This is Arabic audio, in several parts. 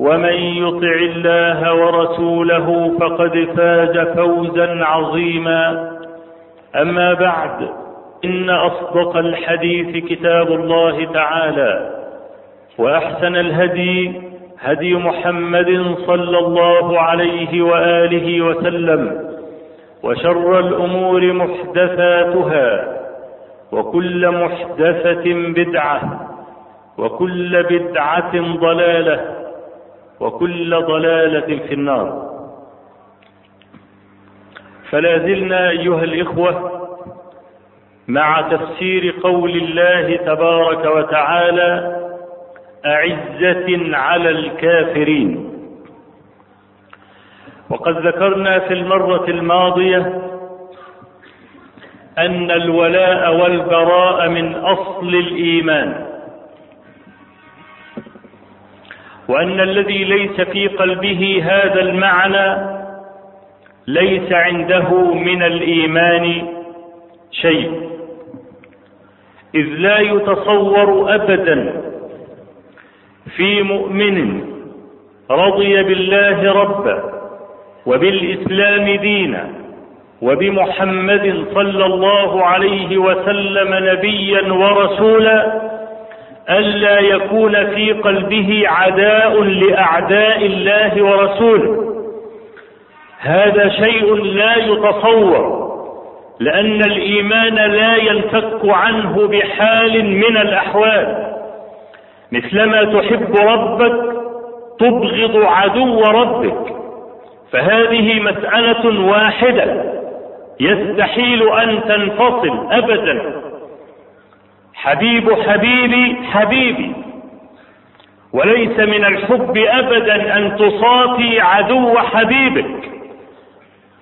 ومن يطع الله ورسوله فقد فاز فوزا عظيما. أما بعد إن أصدق الحديث كتاب الله تعالى وأحسن الهدي هدي محمد صلى الله عليه وآله وسلم وشر الأمور محدثاتها وكل محدثة بدعة وكل بدعة ضلالة وكل ضلالة في النار. فلا زلنا أيها الإخوة مع تفسير قول الله تبارك وتعالى أعزة على الكافرين. وقد ذكرنا في المرة الماضية أن الولاء والبراء من أصل الإيمان. وأن الذي ليس في قلبه هذا المعنى ليس عنده من الإيمان شيء. إذ لا يتصور أبدا في مؤمن رضي بالله ربا وبالإسلام دينا وبمحمد صلى الله عليه وسلم نبيا ورسولا ألا يكون في قلبه عداء لأعداء الله ورسوله. هذا شيء لا يتصور لأن الإيمان لا ينفك عنه بحال من الأحوال. مثلما تحب ربك تبغض عدو ربك فهذه مسألة واحدة يستحيل أن تنفصل أبدا. حبيب حبيبي حبيبي. وليس من الحب أبدا أن تصافي عدو حبيبك.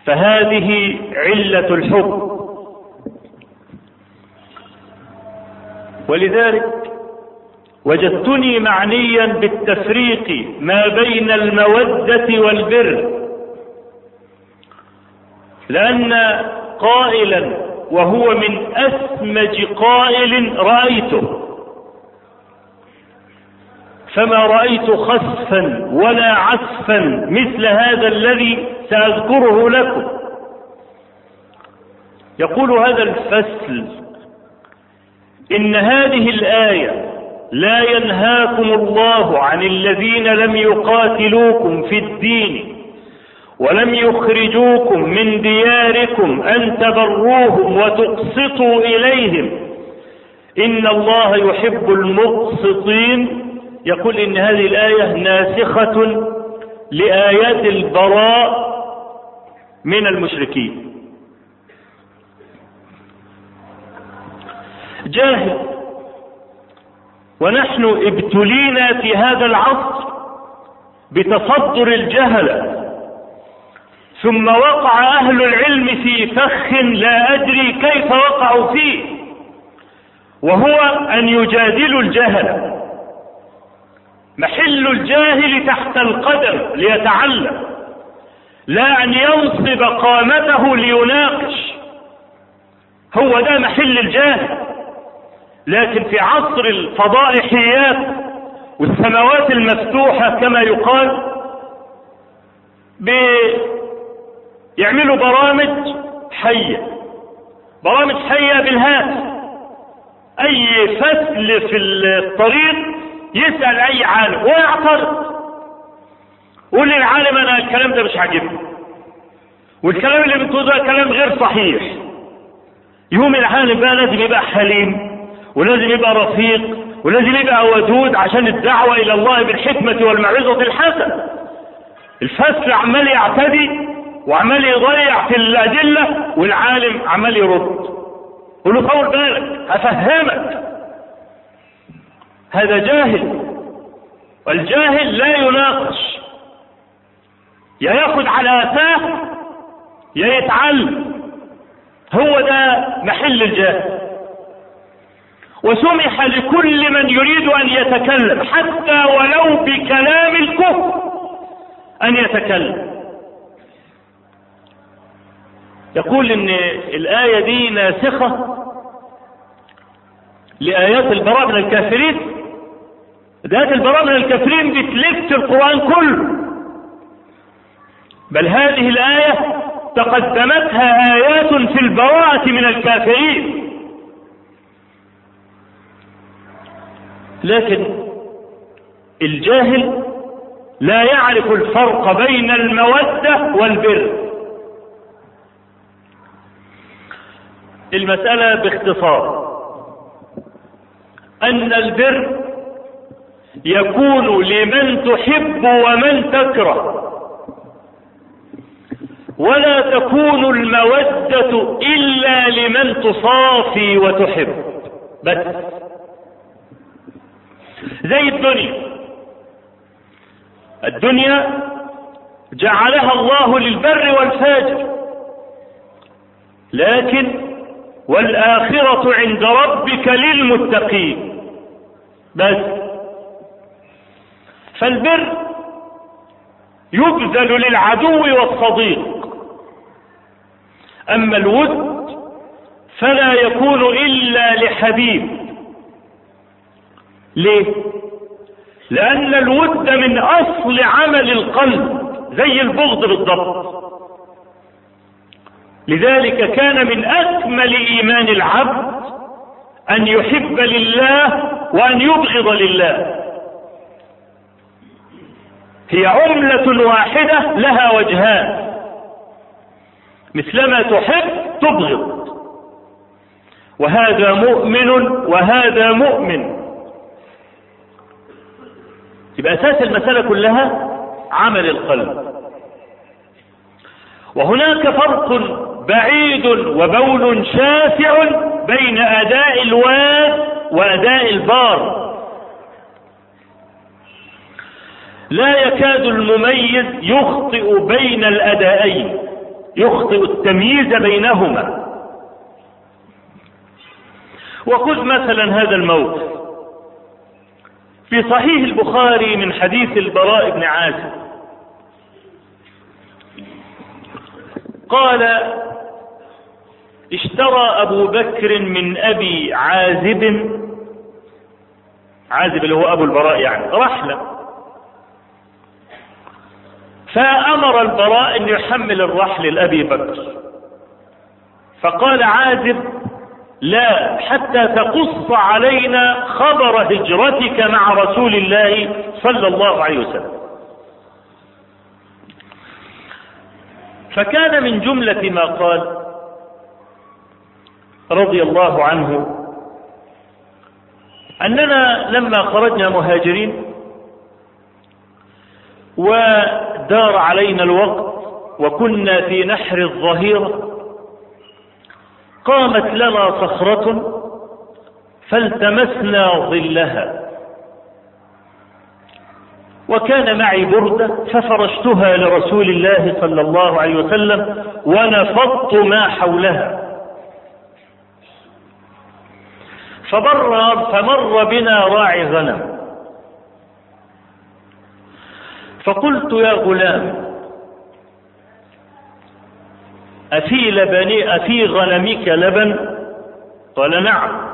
فهذه علة الحب. ولذلك وجدتني معنيا بالتفريق ما بين المودة والبر. لأن قائلا وهو من أسمج قائل رأيته. فما رأيت خسفا ولا عسفا مثل هذا الذي سأذكره لكم. يقول هذا الفصل إن هذه الآية لا ينهاكم الله عن الذين لم يقاتلوكم في الدين. ولم يخرجوكم من دياركم أن تبروهم وتقسطوا إليهم. إن الله يحب المقسطين. يقول إن هذه الآية ناسخة لآيات البراء من المشركين. جاهل. ونحن ابتلينا في هذا العصر بتصدر الجهله ثم وقع أهل العلم في فخ لا أدري كيف وقعوا فيه. وهو أن يجادلوا الجهل. محل الجاهل تحت القدم ليتعلم. لا أن ينصب قامته ليناقش. هو ده محل الجاهل. لكن في عصر الفضائحيات والسماوات المفتوحة كما يقال بيعملوا برامج حية. برامج حية بالهاتف. أي فسل في الطريق يسأل أي عالم ويعترض. قول للعالم أنا الكلام ده مش عاجبني. والكلام اللي بتقوله ده كلام غير صحيح. يوم العالم بقى لازم يبقى حليم ولازم يبقى رفيق ولازم يبقى ودود عشان الدعوة إلى الله بالحكمة والموعظة الحسنة. الفسل عمال يعتدي وعمال يضيع في الأدلة والعالم عمال يرد. قول له طول بالك هفهمك. هذا جاهل. والجاهل لا يناقش. يا ياخد على أساه يا يتعلم. هو ده محل الجاهل. وسمح لكل من يريد أن يتكلم حتى ولو بكلام الكفر أن يتكلم. يقول إن الآية دي ناسخة لآيات البراء من الكافرين. آيات البراء من الكافرين بتلف القرآن كله. بل هذه الآية تقدمتها آيات في البراءة من الكافرين. لكن الجاهل لا يعرف الفرق بين المودة والبر. المسألة باختصار. أن البر يكون لمن تحب ومن تكره. ولا تكون المودة إلا لمن تصافي وتحب. بس. زي الدنيا. الدنيا جعلها الله للبر والفاجر. لكن والآخرة عند ربك للمتقين. بس. فالبر يبذل للعدو والصديق. أما الود فلا يكون إلا لحبيب. ليه؟ لأن الود من أصل عمل القلب زي البغض بالضبط. لذلك كان من أكمل إيمان العبد أن يحب لله وأن يبغض لله. هي عملة واحدة لها وجهان. مثلما تحب تبغض. وهذا مؤمن وهذا مؤمن. يبقى أساس المسألة كلها عمل القلب. وهناك فرق بعيد وبول شاسع بين أداء الواد وأداء البار. لا يكاد المميز يخطئ بين الأدائين يخطئ التمييز بينهما. وخذ مثلا هذا الموقف. في صحيح البخاري من حديث البراء بن عازب قال اشترى أبو بكر من أبي عازب عازب اللي هو أبو البراء يعني رحلة. فأمر البراء إن يحمل الرحل لأبي بكر. فقال عازب لا حتى تقص علينا خبر هجرتك مع رسول الله صلى الله عليه وسلم. فكان من جملة ما قال رضي الله عنه أننا لما خرجنا مهاجرين ودار علينا الوقت وكنا في نحر الظهيرة قامت لنا صخرة فالتمسنا ظلها. وكان معي بردة ففرشتها لرسول الله صلى الله عليه وسلم ونفضت ما حولها. فمر فمر بنا راعي غنم. فقلت يا غلام أفي لبني أفي غنمك لبن؟ قال نعم.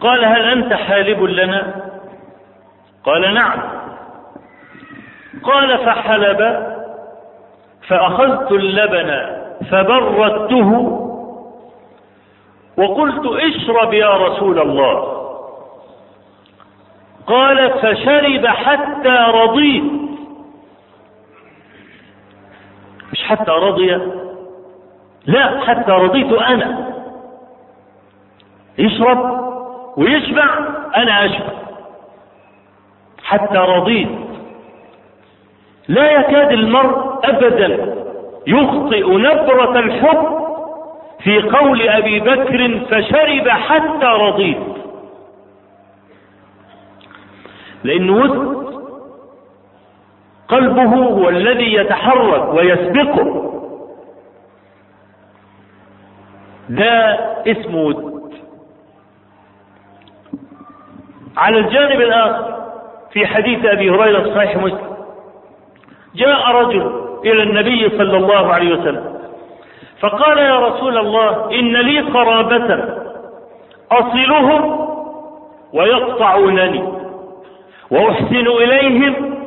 قال هل أنت حالب لنا؟ قال نعم. قال فحلب فأخذت اللبن فبردته وقلت اشرب يا رسول الله. قال فشرب حتى رضيت مش حتى رضي؟ لا حتى رضيت أنا. يشرب ويشبع أنا أشبع. حتى رضيت. لا يكاد المرء أبدا يخطئ نبرة الحب في قول أبي بكر فشرب حتى رضيت. لأنه وسط قلبه هو الذي يتحرك ويسبقه. ده اسمه ود على الجانب الآخر في حديث أبي هريرة في صحيح مسلم. جاء رجل إلى النبي صلى الله عليه وسلم فقال يا رسول الله إن لي قرابه أصلهم ويقطعونني وأحسن إليهم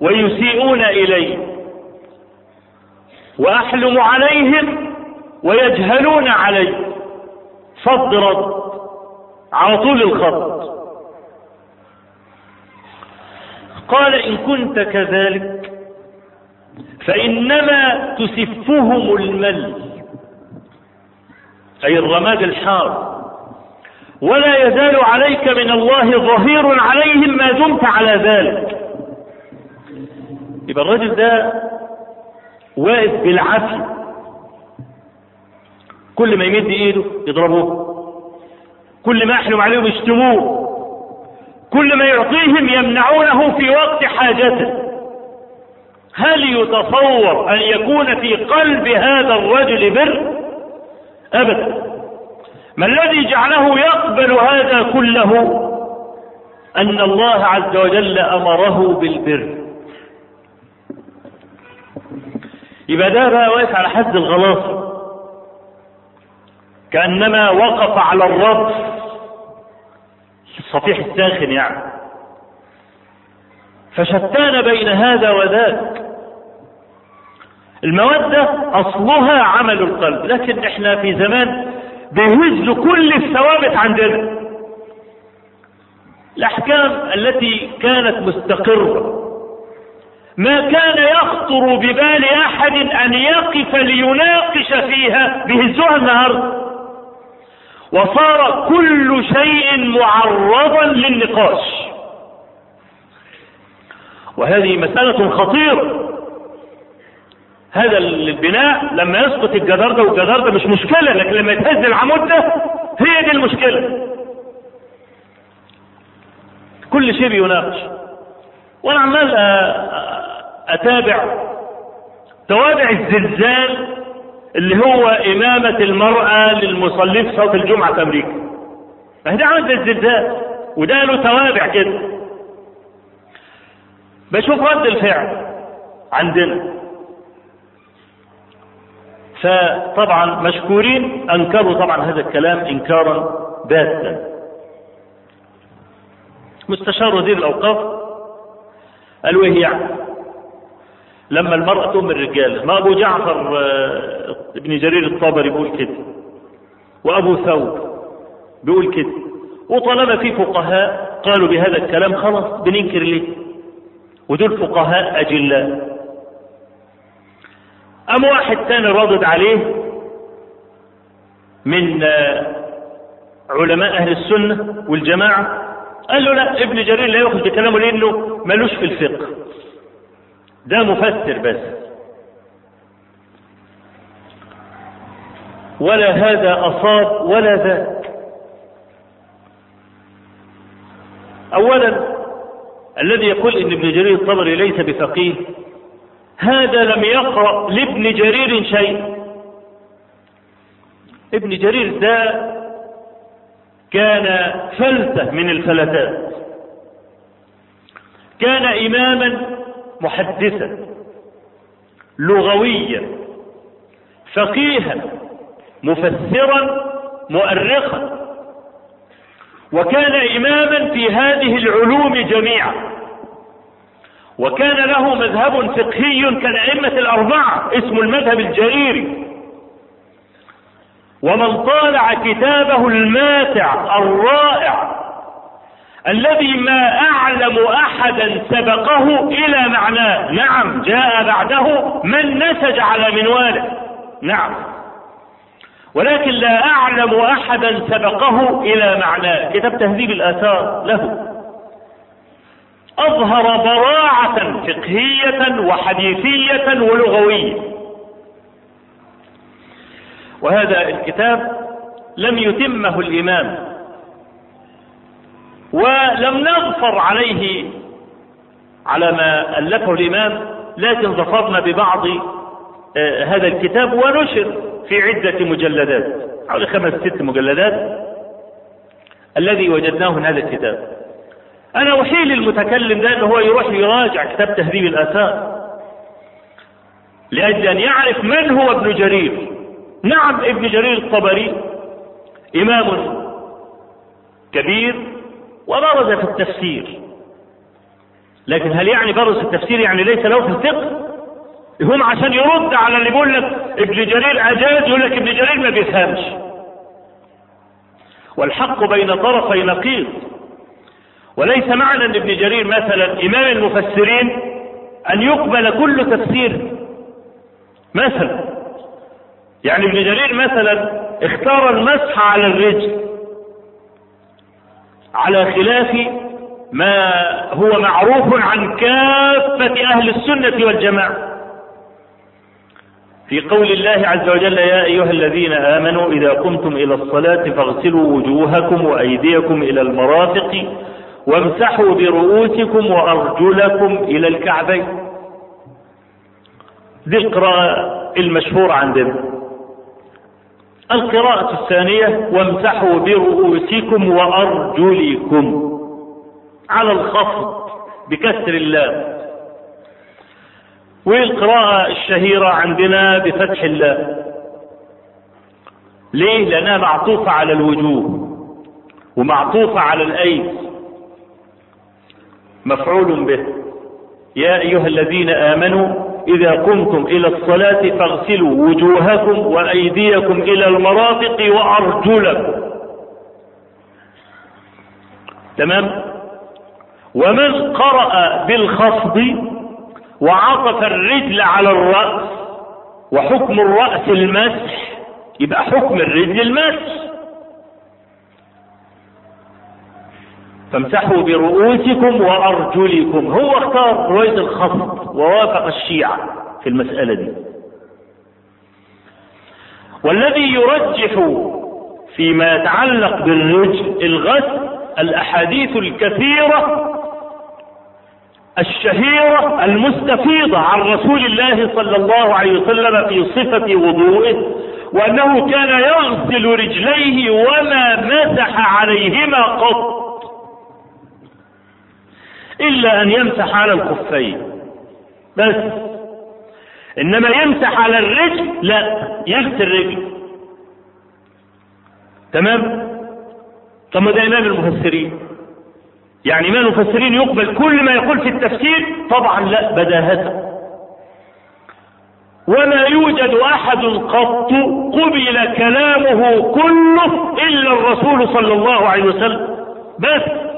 ويسيئون إلي وأحلم عليهم ويجهلون علي. رد على طول الخط. قال إن كنت كذلك فإنما تسفهم المل أي الرماد الحار ولا يزال عليك من الله ظهير عليهم ما دمت على ذلك. يبقى الرجل ده واقف بالعافية كل ما يمد إيده يضربوه كل ما يحلم عليهم يشتموه كل ما يعطيهم يمنعونه في وقت حاجته. هل يتصور أن يكون في قلب هذا الرجل بر؟ أبدا. ما الذي جعله يقبل هذا كله؟ أن الله عز وجل أمره بالبر. يبقى ده بقى واقف على حد الغلاصه كأنما وقف على الرف الصفيح الساخن يعني. فشتان بين هذا وذاك. المودة أصلها عمل القلب. لكن إحنا في زمان بيهز كل الثوابت عندنا. الأحكام التي كانت مستقرة. ما كان يخطر ببال أحد أن يقف ليناقش فيها. بهزوها النهارده. وصار كل شيء معرضا للنقاش. وهذه مسألة خطيرة. هذا البناء لما يسقط الجدار ده والجدار ده مش مشكلة لكن لما يتهز العمود ده هي دي المشكلة. كل شيء بيناقش. وأنا عمال أتابع توابع الزلزال اللي هو إمامة المرأة للمصلين في صلاة الجمعة في أمريكا. ما ده عامل زي الزلزال وده له توابع كده. بشوف رد الفعل عندنا. فطبعا مشكورين أنكروا طبعا هذا الكلام إنكارا باتا. مستشار وزير الأوقاف قالوا إيه يعني؟ لما المرأة تؤم الرجال. ما أبو جعفر ابن جرير الطبري بيقول كده. وأبو ثور بيقول كده. وطالما في فقهاء قالوا بهذا الكلام خلاص بننكر ليه؟ ودول فقهاء أجلاء. أم واحد تاني ردد عليه من علماء أهل السنة والجماعة؟ قال له لا ابن جرير لا يأخذ بكلامه لأنه ملوش في الفقه. ده مفسر بس. ولا هذا أصاب ولا ذاك. أولا الذي يقول إن ابن جرير الطبري ليس بفقيه هذا لم يقرأ لابن جرير شيء. ابن جرير ده كان فلتة من الفلتات كان إماما محدثا لغويا فقيها مفسرا مؤرخا وكان إماما في هذه العلوم جميعا وكان له مذهب فقهي كالأئمة الأربعة اسمه المذهب الجريري. ومن طالع كتابه الماتع الرائع الذي ما أعلم أحدا سبقه إلى معناه. نعم جاء بعده من نسج على منواله. نعم. ولكن لا أعلم أحدا سبقه إلى معناه. كتاب تهذيب الآثار له. أظهر براعة فقهية وحديثية ولغوية. وهذا الكتاب لم يتمه الإمام. ولم نظفر عليه على ما ألفه الإمام لكن ظفرنا ببعض هذا الكتاب ونشر في عدة مجلدات حوالي خمس ست مجلدات الذي وجدناه من هذا الكتاب. أنا أحيل المتكلم ده هو يروح يراجع كتاب تهذيب الآثار لأجل أن يعرف من هو ابن جرير. نعم ابن جرير الطبري إمام كبير وبرز في التفسير. لكن هل يعني برز التفسير يعني ليس له في الفقه؟ هم عشان يرد على اللي بيقول لك ابن جرير أجاز يقول لك ابن جرير ما بيفهمش. والحق بين طرفي نقيض. وليس معنى أن ابن جرير مثلا إمام المفسرين أن يقبل كل تفسير مثلا. يعني ابن جرير مثلا اختار المسح على الرجل. على خلاف ما هو معروف عن كافة أهل السنة والجماعة. في قول الله عز وجل يا أيها الذين آمنوا إذا قمتم إلى الصلاة فاغسلوا وجوهكم وأيديكم إلى المرافق وامسحوا برؤوسكم وأرجلكم إلى الكعبين. القراءة المشهورة عندنا. القراءة الثانية وامسحوا برؤوسكم وأرجلكم. على الخفض بكسر اللام والقراءة الشهيرة عندنا بفتح اللام ليه؟ لأنها معطوفة على الوجوه ومعطوفة على الأيدي. مفعول به. يا أيها الذين آمنوا إذا قمتم إلى الصلاة فاغسلوا وجوهكم وأيديكم إلى المرافق وأرجلكم. تمام؟ ومن قرأ بالخفض وعطف الرجل على الرأس وحكم الرأس المسح يبقى حكم الرجل المسح. فامسحوا برؤوسكم وأرجلكم. هو اختار رواية الخفض ووافق الشيعة في المسألة دي. والذي يرجح فيما يتعلق بالرجل الغسل الأحاديث الكثيرة الشهيرة المستفيضة عن رسول الله صلى الله عليه وسلم في صفة وضوئه وأنه كان يغسل رجليه وما مسح عليهما قط. إلا أن يمسح على الخفين. بس. إنما يمسح على الرجل لا يغسل الرجل. تمام؟ طب ما ده إمام المفسرين. يعني إمام المفسرين يقبل كل ما يقول في التفسير طبعا لا بداهة ولا يوجد أحد قط قبل كلامه كله إلا الرسول صلى الله عليه وسلم. بس.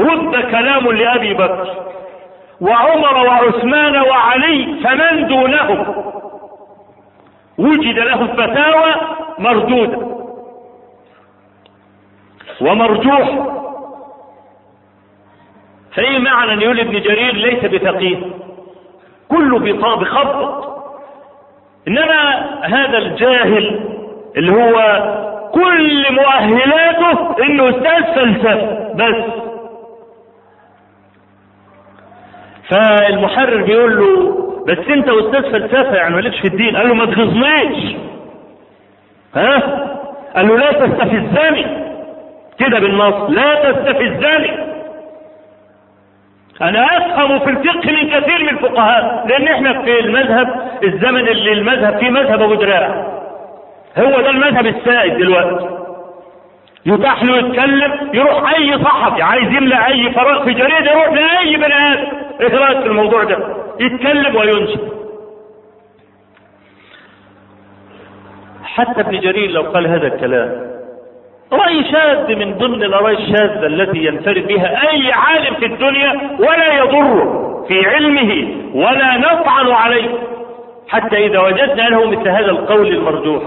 رد كلام لأبي بكر وعمر وعثمان وعلي فمن دونهم؟ وجد له فتاوى مردودة ومرجوح. فايه معنى ان يقول ابن جرير ليس بفقيه كله بخبط إنما هذا الجاهل اللي هو كل مؤهلاته إنه أستاذ فلسفة بس. فالمحرر بيقول له بس انت أستاذ فلسفة يعني مالكش في الدين. قال له ما تغزنيش ها؟ قال له لا تستفزني. كده بالنص لا تستفزني. أنا أفهم في الفقه من كثير من الفقهاء لأن إحنا في المذهب الزمن اللي المذهب فيه مذهب أبو دراع. هو ده المذهب السائد دلوقتي. يتاح له يتكلم يروح أي صحفي عايز يملى أي فراغ في جريدة يروح لأي بني آدم. إيه رايك في الموضوع ده. يتكلم وينشر. حتى ابن جرير لو قال هذا الكلام رأي شاذ من ضمن الآراء الشاذة التي ينفرد بها أي عالم في الدنيا ولا يضره في علمه ولا نطعن عليه. حتى إذا وجدنا له مثل هذا القول المرجوح.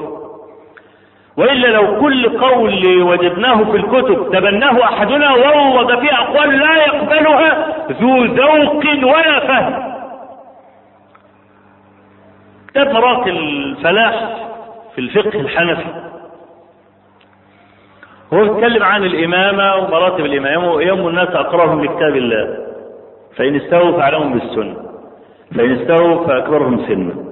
وإلا لو كل قول وجدناه في الكتب تبناه أحدنا وورد فيه أقوال لا يقبلها ذو ذوق ولا فهم. كتاب مراقي الفلاح في الفقه الحنفي. هو يتكلم عن الإمامة ومراتب الإمامة. ويوم الناس أقرأهم لكتاب الله. فإن استووا فأعلمهم بالسنة. فإن استووا فأكبرهم سنا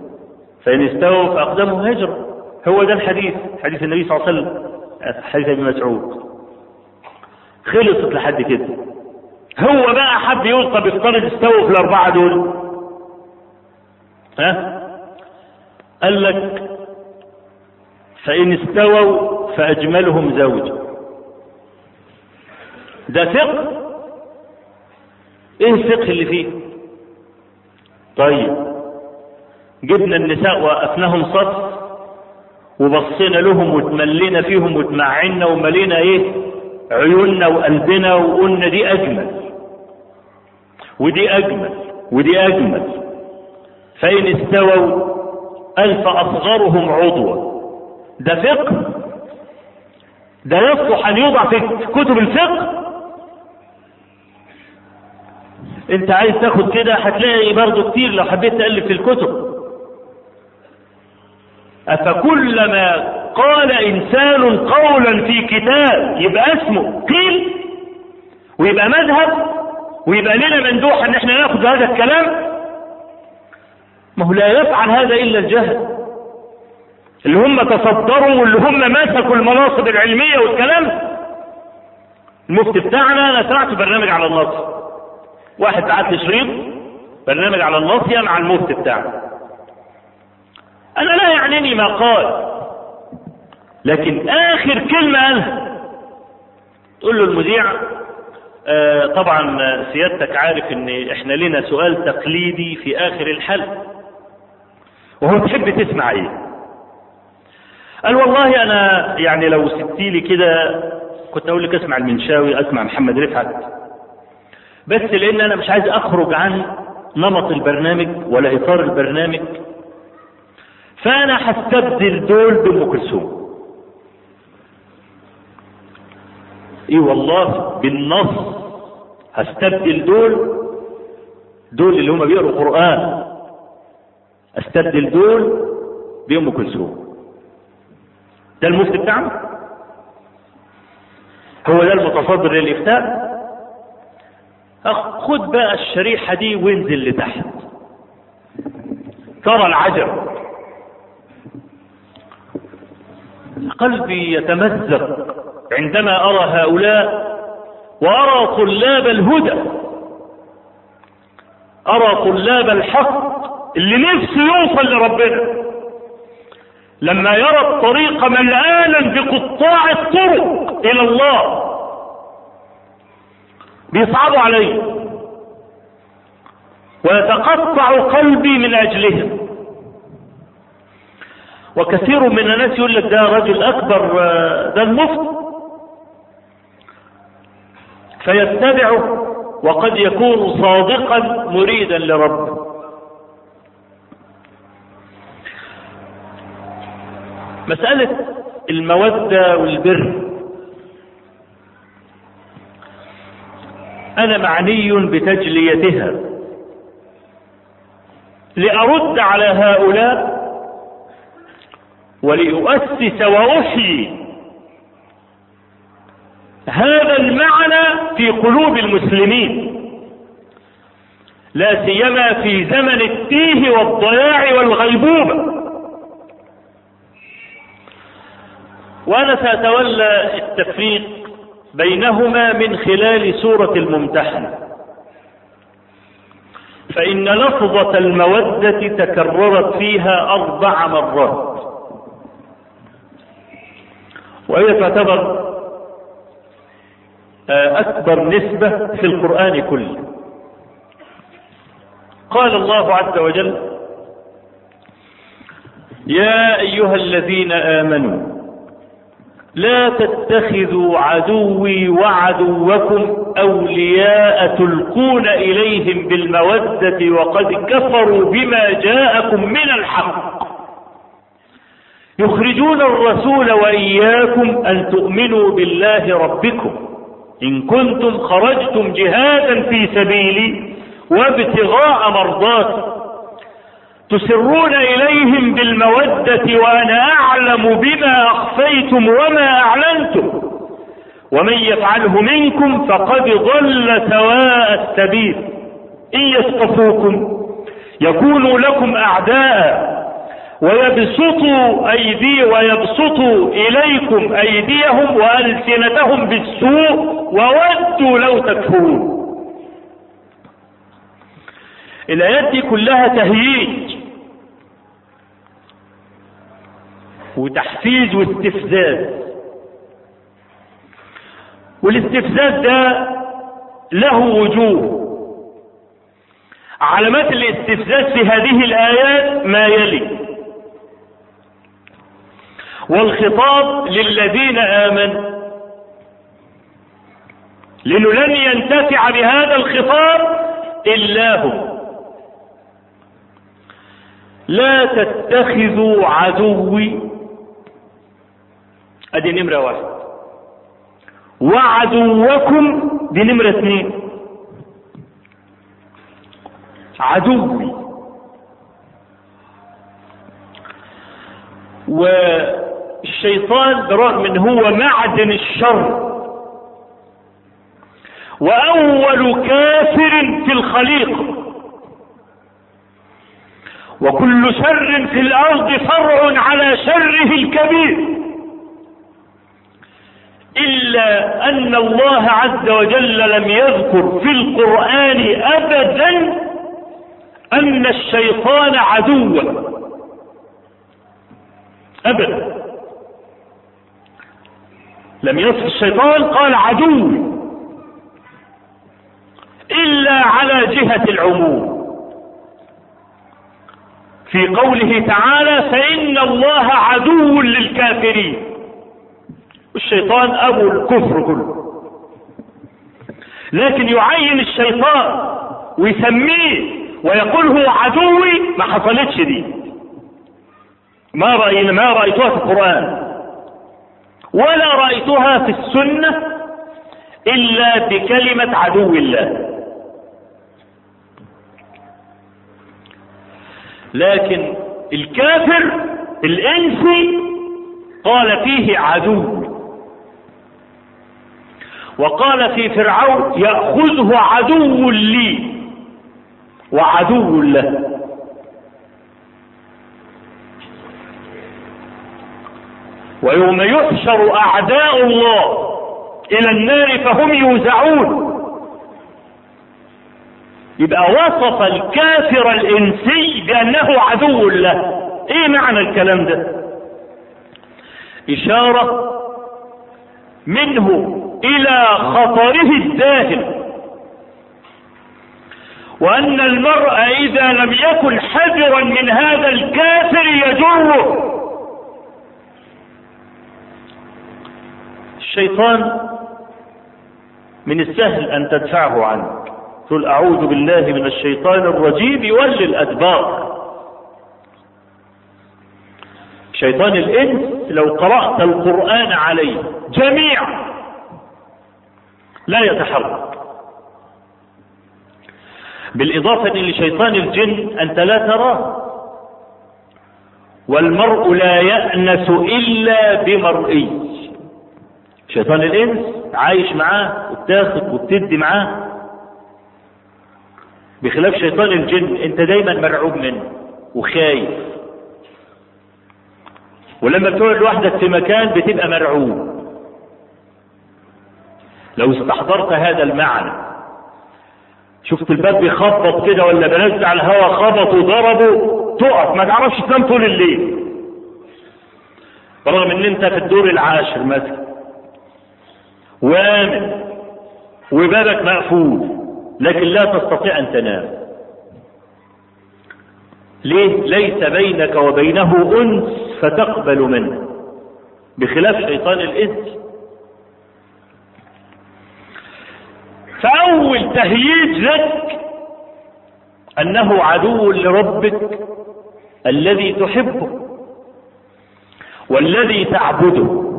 فإن استووا فأقدمهم هجرة. هو ده الحديث حديث النبي صلى الله عليه وسلم حديث أبي مسعود. خلصت لحد كده. هو بقى حب يوصل بيفترض استووا في الأربعة دول. ها؟ قال لك فإن استووا فأجملهم زوجا ده فقه. إيه الفقه اللي فيه؟ طيب. جبنا النساء وقفناهم صف. وبصينا لهم وتملينا فيهم وتمعنا وملينا إيه؟ عيوننا وقلبنا وقلنا دي أجمل. ودي أجمل ودي أجمل. فإن استووا ألف أصغرهم عضوا. ده فقه. ده يصلح أن يوضع في كتب الفقه. أنت عايز تاخد كده هتلاقي برضو كتير لو حبيت تألف في الكتب. أفكلما قال إنسان قولا في كتاب يبقى اسمه قيل ويبقى مذهب ويبقى لنا مندوح إن إحنا ناخد هذا الكلام. ما هو لا يفعل هذا إلا الجهل. اللي هم تصدروا واللي هم مسكوا المناصب العلمية والكلام. المفتي بتاعنا أنا سمعت برنامج على النص. واحد لي شريط برنامج على الناصيه مع المفتي بتاعنا. أنا لا يعنيني ما قال. لكن آخر كلمة قالها تقول له المذيع آه طبعا سيادتك عارف إن إحنا لنا سؤال تقليدي في آخر الحلقة. وهو تحب تسمع إيه؟ قال والله أنا يعني لو سبتي لي كده كنت أقول لك اسمع المنشاوي اسمع محمد رفعت. بس لأن أنا مش عايز أخرج عن نمط البرنامج ولا إطار البرنامج. فانا هستبدل دول بأم كلثوم. إي والله بالنص هستبدل دول دول اللي هم بيقروا قرآن. استبدل دول بأم كلثوم. ده المفتي بتاعنا هو ده المتصدر للإفتاء؟ خد بقى الشريحة دي وانزل لتحت. ترى العجب. قلبي يتمزق عندما أرى هؤلاء وأرى طلاب الهدى. أرى طلاب الحق اللي نفسه يوصل لربنا. لما يرى الطريق ملآنا بقطاع الطرق إلى الله. بيصعبوا عليه ويتقطع قلبي من أجلهم. وكثير من الناس يقول لك ده رجل أكبر ده المفتي. فيتبعه وقد يكون صادقا مريدا لربه. مسألة المودة والبر. أنا معني بتجليتها. لأرد على هؤلاء ولأؤسس وأحيي هذا المعنى في قلوب المسلمين. لا سيما في زمن التيه والضياع والغيبوبة وأنا سأتولى التفريق بينهما من خلال سورة الممتحنة. فإن لفظة المودة تكررت فيها أربع مرات. وهي تعتبر أكبر نسبة في القرآن كله. قال الله عز وجل يا أيها الذين آمنوا لا تتخذوا عدوي وعدوكم أولياء تلقون إليهم بالمودة وقد كفروا بما جاءكم من الحق. يخرجون الرسول وإياكم أن تؤمنوا بالله ربكم. إن كنتم خرجتم جهادا في سبيلي وابتغاء مرضاتي. تسرون إليهم بالمودة وأنا أعلم بما أخفيتم وما أعلنتم. ومن يفعله منكم فقد ضل سواء السبيل. إن يسقفوكم يكونوا لكم أعداء. ويبسطوا أيدي ويبسطوا إليكم أيديهم وألسنتهم بالسوء وودوا لو تكفرون. الآيات دي كلها تهييج وتحفيز واستفزاز. والاستفزاز ده له وجوه. علامات الاستفزاز في هذه الآيات ما يلي. والخطاب للذين آمنوا. لأنه لن ينتفع بهذا الخطاب إلا هم. لا تتخذوا عدوي. ادي نمرة واحد وعدوكم دي نمرة اثنين. عدوي. والشيطان برغم ان هو معدن الشر. وأول كافر في الخليقه وكل شر في الأرض فرع على شره الكبير. إلا أن الله عز وجل لم يذكر في القرآن ابدا أن الشيطان عدوا ابدا. لم يصف الشيطان قال عدو. إلا على جهة العموم. في قوله تعالى فإن الله عدو للكافرين. الشيطان أبو الكفر كله. لكن يعين الشيطان ويسميه ويقول هو عدوي ما حصلتش دي. ما رأينا ما رأيتها في القرآن. ولا رأيتها في السنة إلا بكلمة عدو الله. لكن الكافر الانسي قال فيه عدو. وقال في فرعون يأخذه عدو لي وعدو له. ويوم يحشر أعداء الله إلى النار فهم يوزعون. يبقى وصف الكافر الإنسي بأنه عدو له. إيه معنى الكلام ده؟ إشارة منه إلى خطره الداهم وأن المرء إذا لم يكن حذرا من هذا الكافر يجره. الشيطان من السهل أن تدفعه عنك. تقول أعوذ بالله من الشيطان الرجيم يولي الأدبار. شيطان الإنس لو قرأت القرآن عليه جميعا لا يتحرك. بالإضافة إلى شيطان الجن أنت لا تراه. والمرء لا يأنس إلا بمرئي شيطان الإنس عايش معاه وبتاخد وبتدي معاه. بخلاف شيطان الجن أنت دايما مرعوب منه وخايف. ولما بتقعد لوحدك في مكان بتبقى مرعوب. لو استحضرت هذا المعنى شفت الباب بيخبط كده ولا بنزل على الهواء خبط وضربه تقف ما تعرفش تنام طول الليل. برغم إن أنت في الدور العاشر مثلا وامن وبابك مقفول لكن لا تستطيع أن تنام. ليه؟ ليس بينك وبينه أنس فتقبل منه. بخلاف شيطان الإنس. فأول تهييج لك أنه عدو لربك الذي تحبه والذي تعبده.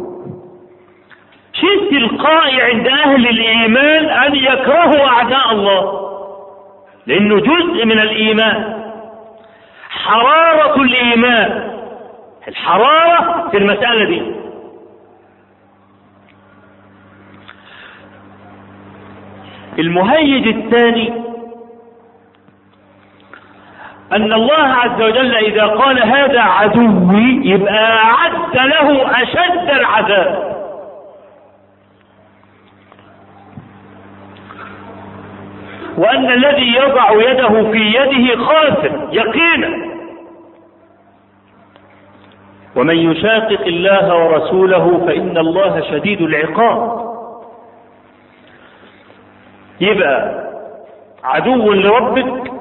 شيء تلقائي عند أهل الإيمان أن يكرهوا أعداء الله. لأنه جزء من الإيمان. حرارة الإيمان. الحرارة في المسألة دي. المهيج الثاني أن الله عز وجل إذا قال هذا عدوي يبقى أعد له أشد العذاب. وأن الذي يضع يده في يده خاسر يقينا. ومن يشاقق الله ورسوله فإن الله شديد العقاب. يبقى عدو لربك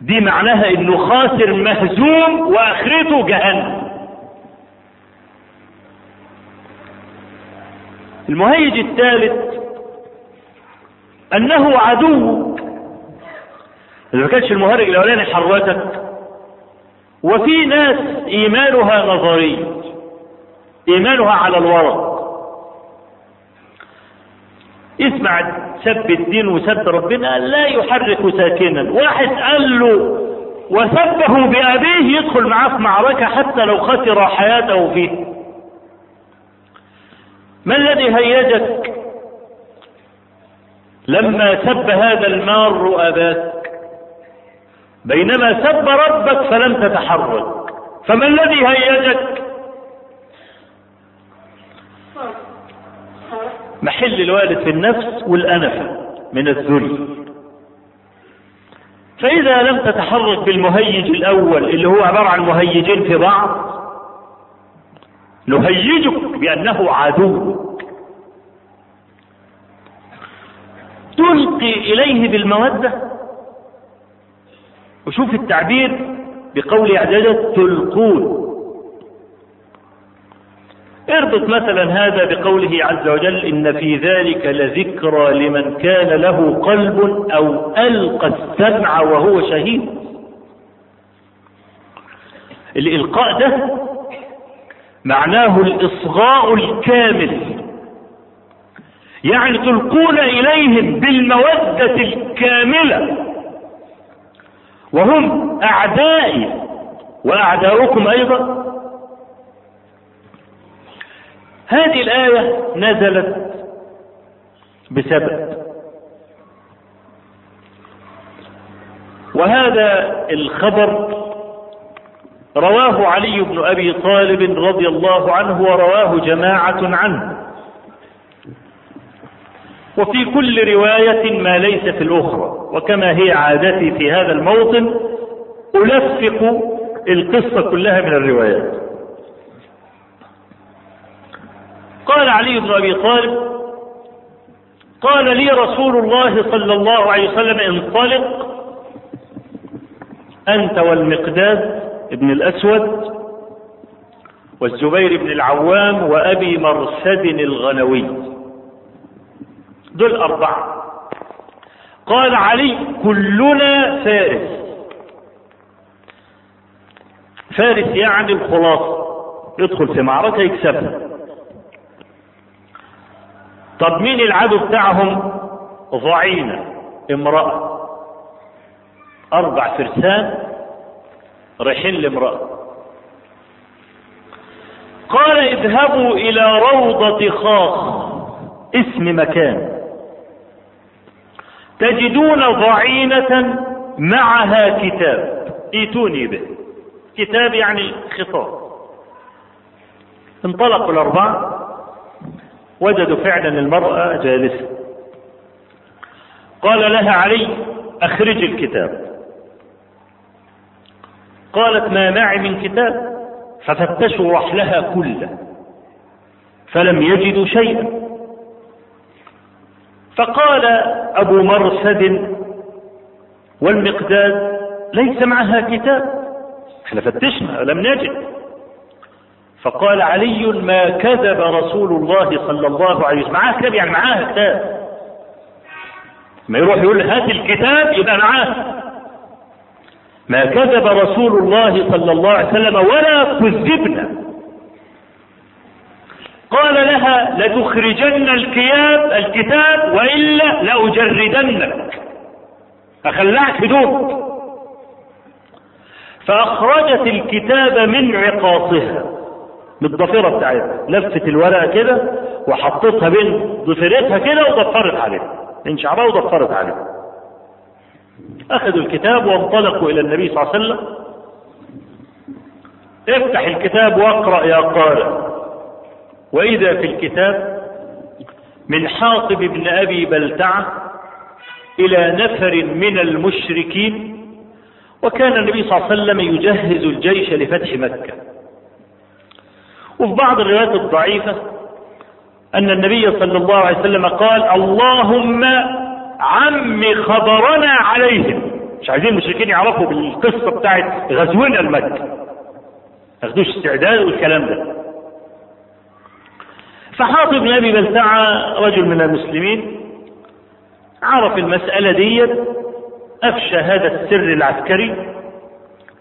دي معناها إنه خاسر مهزوم وآخرته جهنم. المهيج الثالث أنه عدو. إذا ما كانش المهرج الأولاني حرتك. وفي ناس إيمانها نظري. إيمانها على الورق. يسمع سب الدين وسب ربنا لا يحرك ساكنا. واحد قال له وسبه بأبيه يدخل معاه في معركة حتى لو خسر حياته فيه. ما الذي هيجك؟ لما سب هذا المار أباك. بينما سب ربك فلم تتحرك. فما الذي هيجك؟ محل الوالد في النفس والأنفة من الذل. فإذا لم تتحرك بالمهيج الأول اللي هو عبارة عن مهيجين في بعض نهيجك بأنه عدو. تلقي إليه بالمودة. وشوف التعبير بقول اعدادة تلقون. اربط مثلا هذا بقوله عز وجل إن في ذلك لذكرى لمن كان له قلب أو ألقى السمع وهو شهيد. الإلقاء ده معناه الإصغاء الكامل. يعني تلقون إليهم بالمودة الكاملة. وهم أعدائي وأعداؤكم أيضا. هذه الآية نزلت بسبب. وهذا الخبر رواه علي بن أبي طالب رضي الله عنه ورواه جماعة عنه. وفي كل رواية ما ليس في الأخرى. وكما هي عادتي في هذا الموطن ألفق القصة كلها من الروايات. قال علي بن أبي طالب قال لي رسول الله صلى الله عليه وسلم انطلق أنت والمقداد ابن الأسود والزبير بن العوام وأبي مرسد الغنوي. دول أربعة قال علي كلنا فارس. فارس يعني الخلاصة يدخل في معركة يكسبها. طب مين العدو بتاعهم؟ ضعينة امرأة. أربع فرسان رايحين لامرأة. قال اذهبوا إلى روضة خاخ اسم مكان. تجدون ضعينة معها كتاب. ايتوني به. كتاب يعني خطاب. انطلقوا الأربعة وجدوا فعلا المرأة جالسة. قال لها علي أخرج الكتاب. قالت ما معي من كتاب؟ ففتشوا رحلها كله فلم يجدوا شيئا. فقال أبو مرسد والمقداد ليس معها كتاب. إحنا فتشنا لم نجد. فقال علي ما كذب رسول الله صلى الله عليه وسلم. معاه كتاب يعني معاه كتاب. ما يروح يقول هات الكتاب يبقى معاه. ما كذب رسول الله صلى الله عليه وسلم ولا كذبنا. قال لها لتخرجن الكياب الكتاب وإلا لأجردنك. اخلعك هدومك فأخرجت الكتاب من عقاصها. من الضفيره بتاعتها. لفت الورقة كده وحطتها بين ضفيرتها كده وضفرت عليها. من شعرها وضفرت عليها. أخذوا الكتاب وانطلقوا إلى النبي صلى الله عليه وسلم. افتح الكتاب واقرأ يا قارئ. وإذا في الكتاب من حاطب بن أبي بلتعة إلى نفر من المشركين وكان النبي صلى الله عليه وسلم يجهز الجيش لفتح مكة. وفي بعض الروايات الضعيفة أن النبي صلى الله عليه وسلم قال اللهم عم خبرنا عليهم. مش عايزين المشركين يعرفوا بالقصة بتاعت غزونا المكة. ياخدوش استعداد والكلام ده. فحاطب بن أبي بلتعة رجل من المسلمين عرف المسألة دي أفشى هذا السر العسكري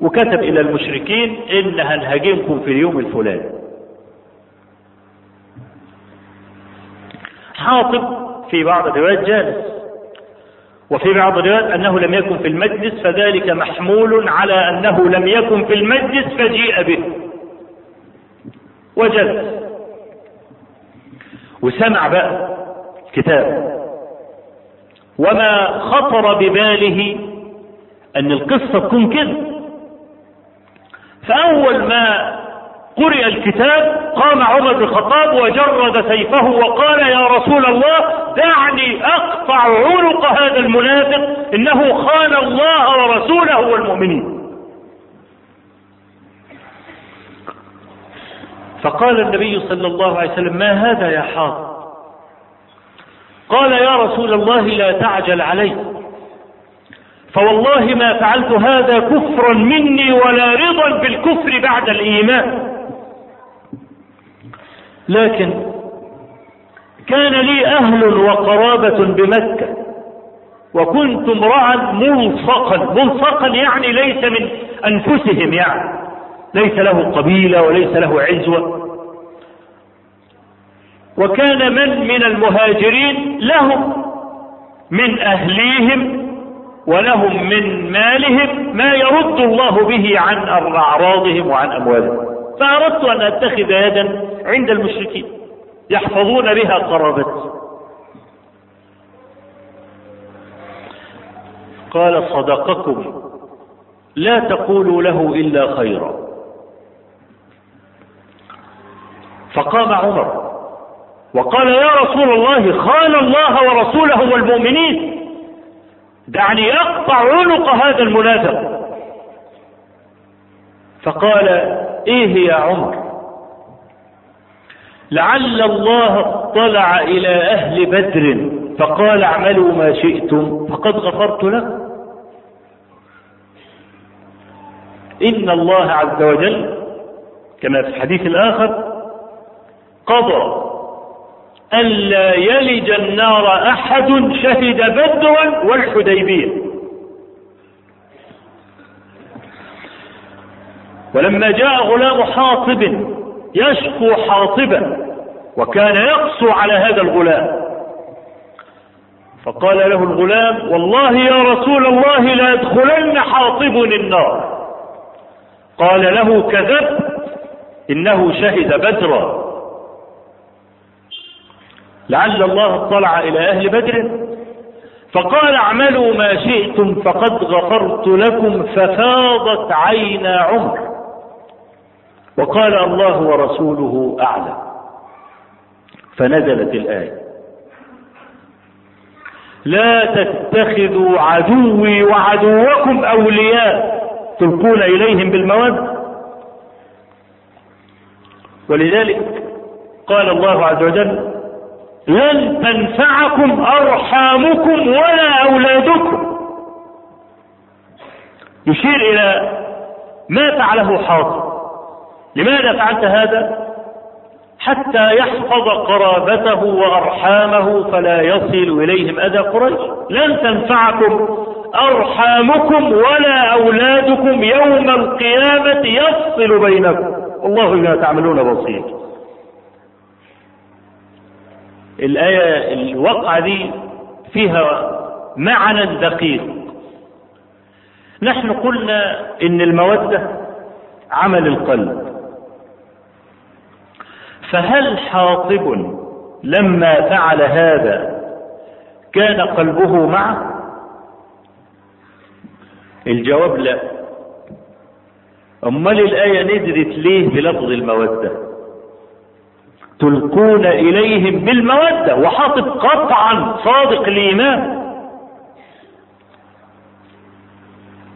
وكتب إلى المشركين ان هنهاجمكم في اليوم الفلاني. حاطب في بعض الروايات جالس وفي بعض الروايات أنه لم يكن في المجلس فذلك محمول على أنه لم يكن في المجلس فجيء به وجلس. وسمع بقى كتاب. وما خطر بباله أن القصة تكون كده فأول ما قرئ الكتاب قام عمر بن الخطاب وجرد سيفه وقال يا رسول الله دعني أقطع عنق هذا المنافق إنه خان الله ورسوله والمؤمنين. فقال النبي صلى الله عليه وسلم ما هذا يا حاط قال يا رسول الله لا تعجل علي. فوالله ما فعلت هذا كفرا مني ولا رضا بالكفر بعد الإيمان. لكن كان لي أهل وقرابة بمكة وكنت امرا ملصقا ملصقا يعني ليس من أنفسهم يعني. ليس له قبيلة وليس له عزوة. وكان من من المهاجرين لهم من أهليهم ولهم من مالهم ما يرد الله به عن أعراضهم وعن أموالهم. فأردت أن أتخذ يدا عند المشركين يحفظون بها قرابتي. قال صدقكم لا تقولوا له إلا خيرا. فقام عمر وقال يا رسول الله خان الله ورسوله والمؤمنين دعني أقطع عنق هذا المنافق فقال إيه يا عمر؟ لعل الله اطلع إلى أهل بدر فقال اعملوا ما شئتم فقد غفرت لكم. إن الله عز وجل كما في الحديث الآخر قضى ألا يلج النار أحد شهد بدرا والحديبية. ولما جاء غلام حاطب يشكو حاطبا وكان يقسو على هذا الغلام. فقال له الغلام والله يا رسول الله لا يدخلن حاطب النار. قال له كذبت إنه شهد بدرا. لعل الله اطلع إلى أهل بدر. فقال اعملوا ما شئتم فقد غفرت لكم ففاضت عينا عمر. وقال الله ورسوله أعلم. فنزلت الآية. لا تتخذوا عدوي وعدوكم أولياء. تلقون إليهم بالموده ولذلك قال الله عز وجل لن تنفعكم أرحامكم ولا أولادكم. يشير إلى ما فعله حاطب لماذا فعلت هذا؟ حتى يحفظ قرابته وأرحامه فلا يصل إليهم أذى قريش. لن تنفعكم أرحامكم ولا أولادكم يوم القيامة يفصل بينكم. والله بما تعملون بصير. الآية الوقعة دي فيها معنى دقيق. نحن قلنا إن المودة عمل القلب. فهل حاطب لما فعل هذا كان قلبه معه؟ الجواب لا. أمال الآية نزلت ليه بلفظ المودة؟ تلقون إليهم بالمودة وحاطب قطعا صادق الإيمان.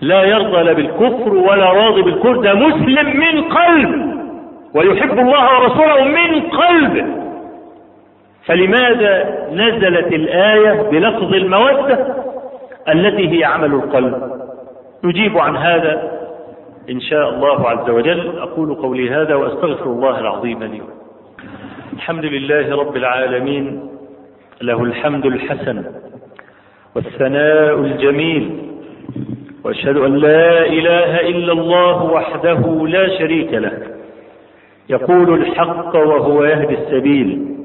لا يرضى لا بالكفر ولا راضي بالكفر. ده مسلم من قلب. ويحب الله ورسوله من قلبه فلماذا نزلت الآية بلفظ المودة التي هي عمل القلب؟ نجيب عن هذا إن شاء الله عز وجل. أقول قولي هذا وأستغفر الله العظيم لي الحمد لله رب العالمين له الحمد الحسن والثناء الجميل وأشهد أن لا إله إلا الله وحده لا شريك له يقول الحق وهو يهدي السبيل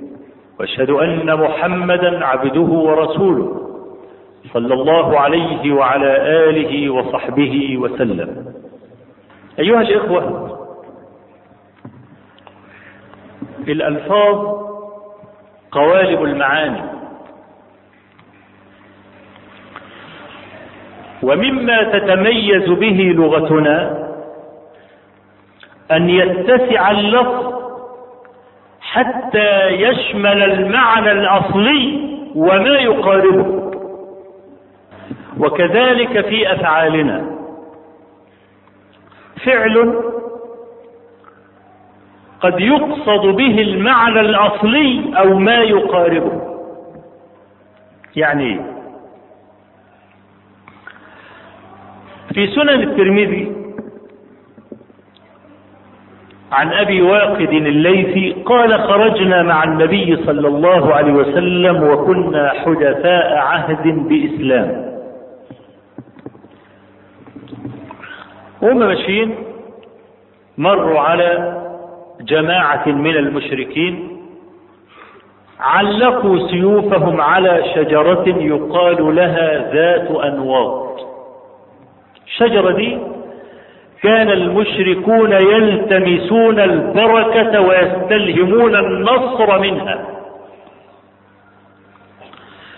وأشهد أن محمدا عبده ورسوله صلى الله عليه وعلى آله وصحبه وسلم. أيها الإخوة الألفاظ قوالب المعاني. ومما تتميز به لغتنا أن يتسع اللفظ حتى يشمل المعنى الأصلي وما يقاربه. وكذلك في أفعالنا. فعل قد يقصد به المعنى الأصلي أو ما يقاربه. يعني في سنن الترمذي عن أبي واقد الليثي قال خرجنا مع النبي صلى الله عليه وسلم وكنا حدثاء عهد بإسلام. وهم ماشيين مروا على جماعة من المشركين علقوا سيوفهم على شجرة يقال لها ذات أنواط. الشجرة دي كان المشركون يلتمسون البركة ويستلهمون النصر منها.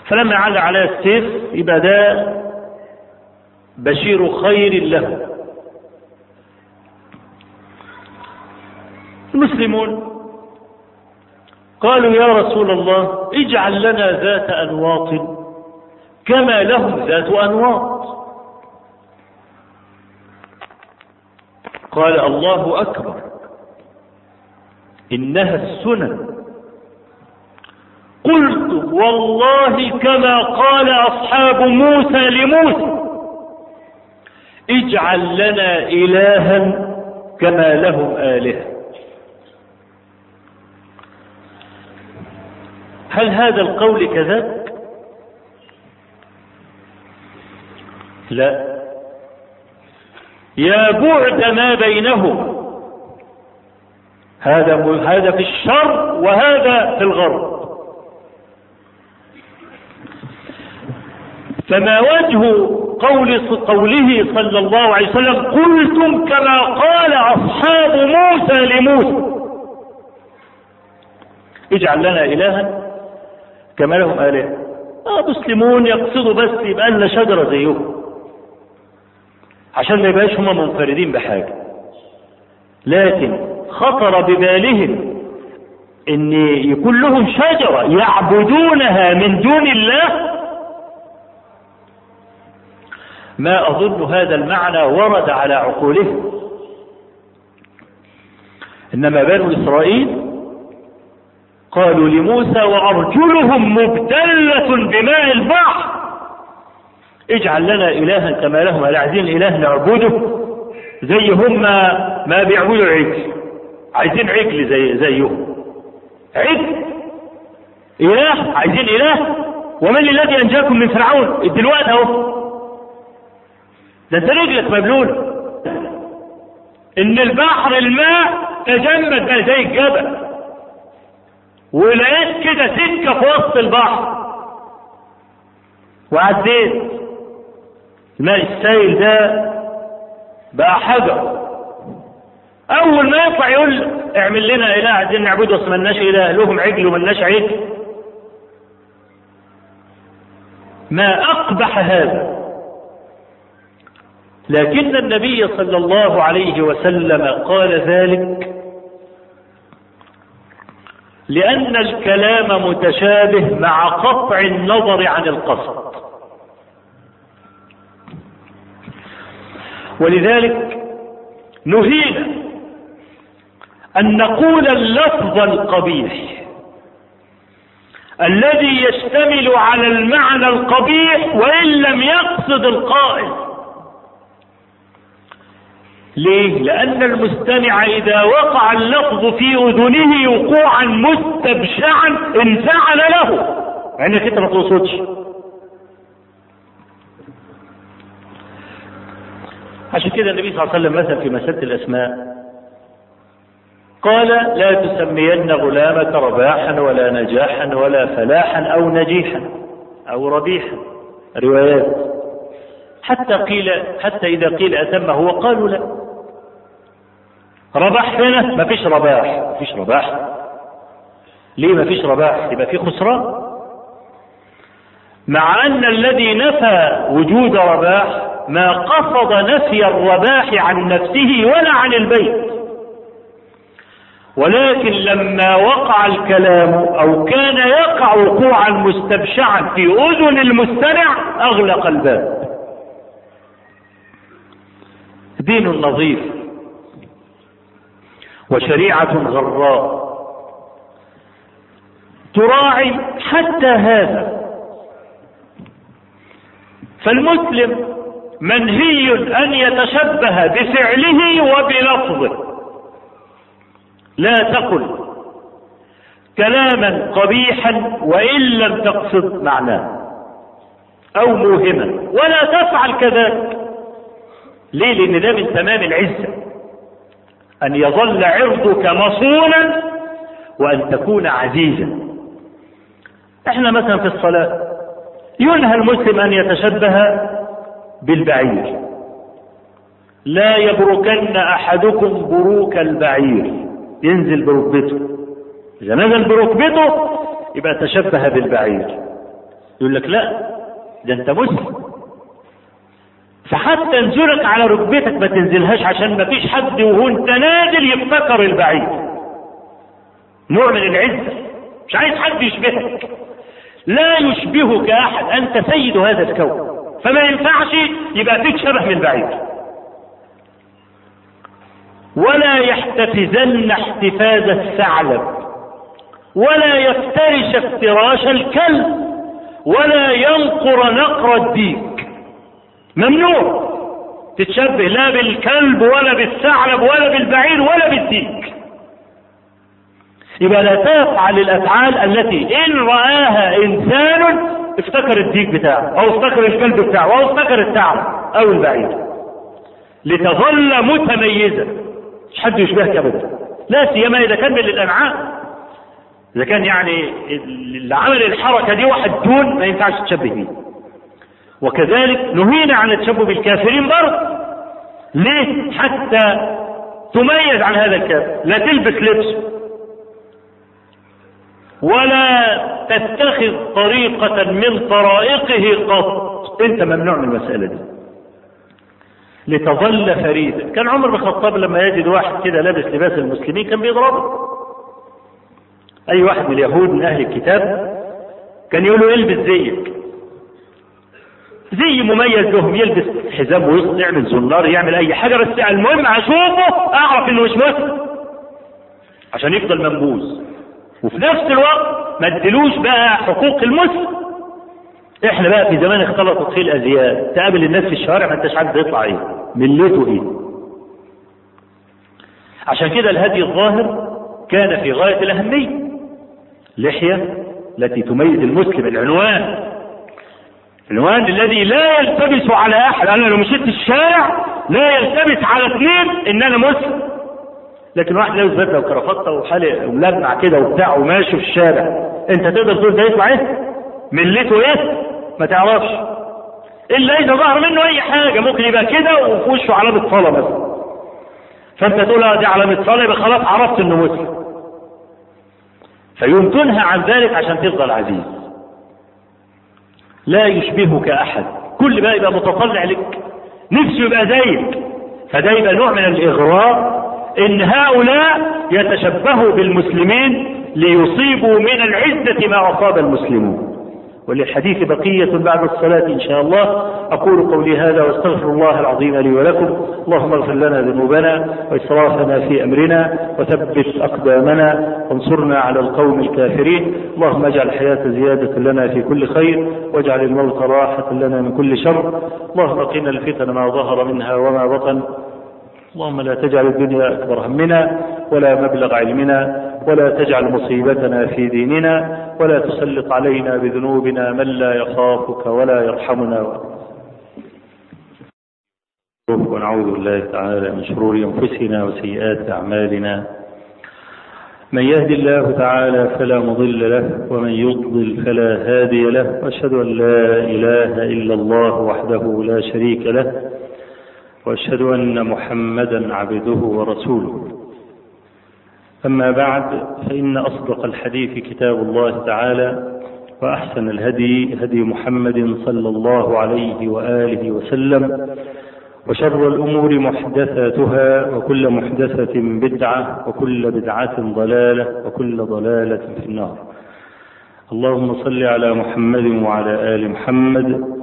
فلما على على السيف يبقى ده بشير خير له المسلمون قالوا يا رسول الله اجعل لنا ذات أنواط كما لهم ذات أنواط. قال الله أكبر إنها السنن. قلت والله كما قال أصحاب موسى لموسى اجعل لنا إلها كما لهم آلهة. هل هذا القول كذلك لا. يا بعد ما بينهم. هذا هذا في الشر وهذا في الغرب. فما وجه قول قوله صلى الله عليه وسلم قلتم كما قال أصحاب موسى لموسى؟ اجعل لنا إلها. كما لهم آلهة. آه مسلمون يقصدوا بس يبقى لنا شجرة زيهم. عشان ما يبقاش هم منفردين بحاجة. لكن خطر ببالهم إن يكون لهم شجرة يعبدونها من دون الله. ما أظن هذا المعنى ورد على عقولهم. إنما بنو إسرائيل قالوا لموسى وأرجلهم مبتلة بماء البحر. اجعل لنا إلها كما لهم عايزين إله نعبده. زي هم ما بيعبدوا عجل عايزين عجل زي زيهم. عجل إله؟ عايزين إله؟ ومن الذي أنجاكم من فرعون؟ دلوقتي أهو. ده أنت رجلك مبلولة إن البحر الماء تجمد بقى زي الجبل. ولقيت كده سكة في وسط البحر. وعديت. الماء السائل ده بقى حجر. أول ما يطلع يقول اعمل لنا إله عايزين نعبده بس ملناش إله. لهم عجل وملناش عجل. ما أقبح هذا. لكن النبي صلى الله عليه وسلم قال ذلك لأن الكلام متشابه مع قطع النظر عن القصد. ولذلك نهينا أن نقول اللفظ القبيح الذي يشتمل على المعنى القبيح وإن لم يقصد القائل. ليه؟ لأن المستمع إذا وقع اللفظ في أذنه وقوعا مستبشعا انفعل له. يعني انت ما تقصدش. عشان كده النبي صلى الله عليه وسلم مثل في مسألة الأسماء. قال لا تسمين غلامك رباحا ولا نجاحا ولا فلاحا أو نجيحا أو ربيحا. روايات. حتى قيل حتى إذا قيل أتمه وقالوا لا. رباح هنا ما فيش رباح ما فيش رباح. ليه ما فيش رباح؟ يبقى في خسران مع أن الذي نفى وجود رباح ما قصد نفي الرباح عن نفسه ولا عن البيت. ولكن لما وقع الكلام أو كان يقع وقوعا مستبشعا في أذن المستمع أغلق الباب. دين نظيف وشريعة غراء. تراعي حتى هذا. فالمسلم منهي أن يتشبه بفعله وبلفظه. لا تقل كلاما قبيحا وإن لم تقصد معناه أو موهما. ولا تفعل كذلك. ليه؟ لأن ده من تمام العزة. أن يظل عرضك مصونا وأن تكون عزيزا. إحنا مثلا في الصلاة ينهى المسلم أن يتشبه بالبعير. لا يبركن أحدكم بروك البعير. ينزل بركبته إذا نزل بركبته يبقى تشبه بالبعير. يقول لك لا ده أنت مسلم. فحتى نزلك على ركبتك ما تنزلهاش عشان ما فيش حد وهو نازل يفتكر البعير نوع من العزة. مش عايز حد يشبهك. لا يشبهك أحد. أنت سيد هذا الكون. فما ينفعش يبقى فيك شبه من بعيد. ولا يحتفزن احتفاز الثعلب. ولا يفترش افتراش الكلب. ولا ينقر نقر الديك ممنوع. تتشبه لا بالكلب ولا بالثعلب ولا بالبعير ولا بالديك. يبقى لا تفعل الافعال التي إن رآها إنسان افتكر الديك بتاعه أو افتكر الكلب بتاعه أو افتكر الثعلب أو البعير. لتظل متميزة. مش حد يشبهك ابدا. لا سيما إذا كان من الأنعام. إذا كان يعني اللي عمل الحركة دي واحد دون ما ينفعش تشبه بيه. وكذلك نهينا عن التشبه بالكافرين برضه. ليه؟ حتى تميز عن هذا الكافر. لا تلبس لبسه ولا تتخذ طريقة من طرائقه قط. انت ممنوع من المسألة دي. لتظل فريدا كان عمر بن الخطاب لما يجد واحد كده لابس لباس المسلمين كان بيضربه. أي واحد من اليهود من أهل الكتاب كان يقول له إلبس زيك. زي مميز لهم يلبس حزام ويصل يعمل زنار يعمل أي حاجة بس المهم أشوفه أعرف إنه مش مسلم عشان يفضل منبوذ. وفي نفس الوقت ما ادلوش بقى حقوق المسلم إحنا بقى في زمان اختلطت فيه الأزياء. تقابل الناس في الشوارع ما انتش عارف يطلع إيه. ملته إيه. عشان كده الهدي الظاهر كان في غاية الأهمية. لحية التي تميز المسلم العنوان. العنوان الذي لا يلتبس على أحد أنا لو مشيت الشارع لا يلتبس على اثنين إن أنا مسلم لكن واحد لابس بدلة وكرافته وحالق وملمع كده وبتاع وماشي في الشارع. أنت تقدر تقول ده يطلع إيه؟ ملته إيه؟ ما تعرفش. إلا إذا ظهر منه أي حاجة ممكن يبقى كده وفي وشه علامة صلاة مثلا. فأنت تقول آه دي علامة صلاة يبقى خلاص عرفت إنه مسلم فيوم تنهى عن ذلك عشان تفضل عزيز. لا يشبهك أحد. كل بقى يبقى متطلع لك نفسه يبقى زيك. فده يبقى نوع من الإغراء إن هؤلاء يتشبهوا بالمسلمين ليصيبوا من العزة ما أصاب المسلمون. وللحديث بقية بعد الصلاة إن شاء الله. أقول قولي هذا واستغفر الله العظيم لي ولكم. اللهم اغفر لنا ذنوبنا وإسرافنا في أمرنا وثبت أقدامنا وانصرنا على القوم الكافرين. اللهم اجعل الحياة زيادة لنا في كل خير واجعل الموت راحة لنا من كل شر. اللهم قنا الفتن ما ظهر منها وما بطن. اللهم لا تجعل الدنيا أكبر همنا ولا مبلغ علمنا ولا تجعل مصيبتنا في ديننا ولا تسلط علينا بذنوبنا من لا يخافك ولا يرحمنا. ونعوذ بالله تعالى من شرور أنفسنا وسيئات أعمالنا. من يهد الله تعالى فلا مضل له ومن يضلل فلا هادي له وأشهد أن لا إله إلا الله وحده لا شريك له. وأشهد أن محمدا عبده ورسوله. أما بعد فإن أصدق الحديث كتاب الله تعالى وأحسن الهدي هدي محمد صلى الله عليه وآله وسلم وشر الأمور محدثاتها وكل محدثة بدعة وكل بدعة ضلالة وكل ضلالة في النار. اللهم صل على محمد وعلى آل محمد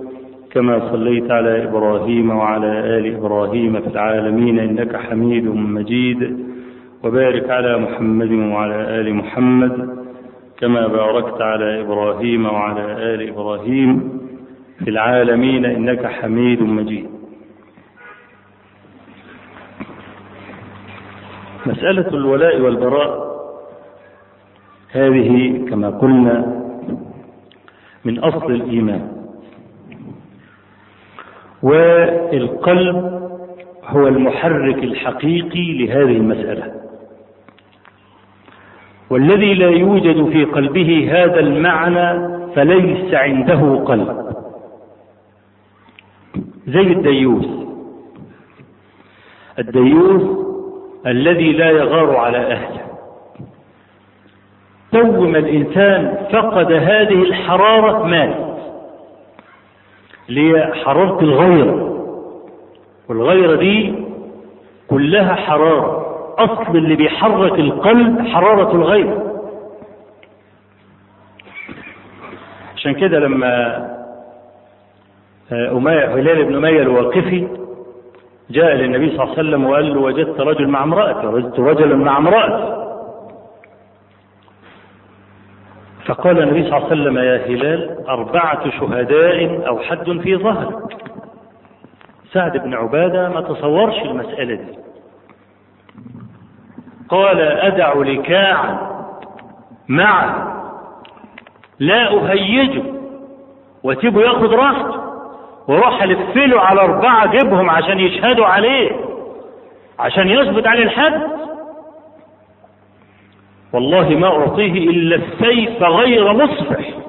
كما صليت على إبراهيم وعلى آل إبراهيم في العالمين إنك حميد مجيد وبارك على محمد وعلى آل محمد كما باركت على إبراهيم وعلى آل إبراهيم في العالمين إنك حميد مجيد. مسألة الولاء والبراء هذه كما قلنا من أصل الإيمان. والقلب هو المحرك الحقيقي لهذه المسألة. والذي لا يوجد في قلبه هذا المعنى فليس عنده قلب. زي الديوث. الديوث الذي لا يغار على أهله. تو ما الإنسان فقد هذه الحرارة مات اللي حرارة الغيرة والغيرة دي كلها حرارة. أصل اللي بيحرك القلب حرارة الغيب عشان كده لما أمية هلال بن أمية الواقفي جاء للنبي صلى الله عليه وسلم وقال له وجدت رجل مع امرأة وجدت رجلا مع امرأة فقال النبي صلى الله عليه وسلم يا هلال أربعة شهداء أو حد في ظهرك سعد بن عبادة ما تصورش المسألة دي. قال أدع لكاعا معه لا أهيجه واسيبه ياخد راحته وأروح الفله على أربعة جيبهم عشان يشهدوا عليه عشان يثبت عليه الحد. والله ما أعطيه إلا السيف غير مصفح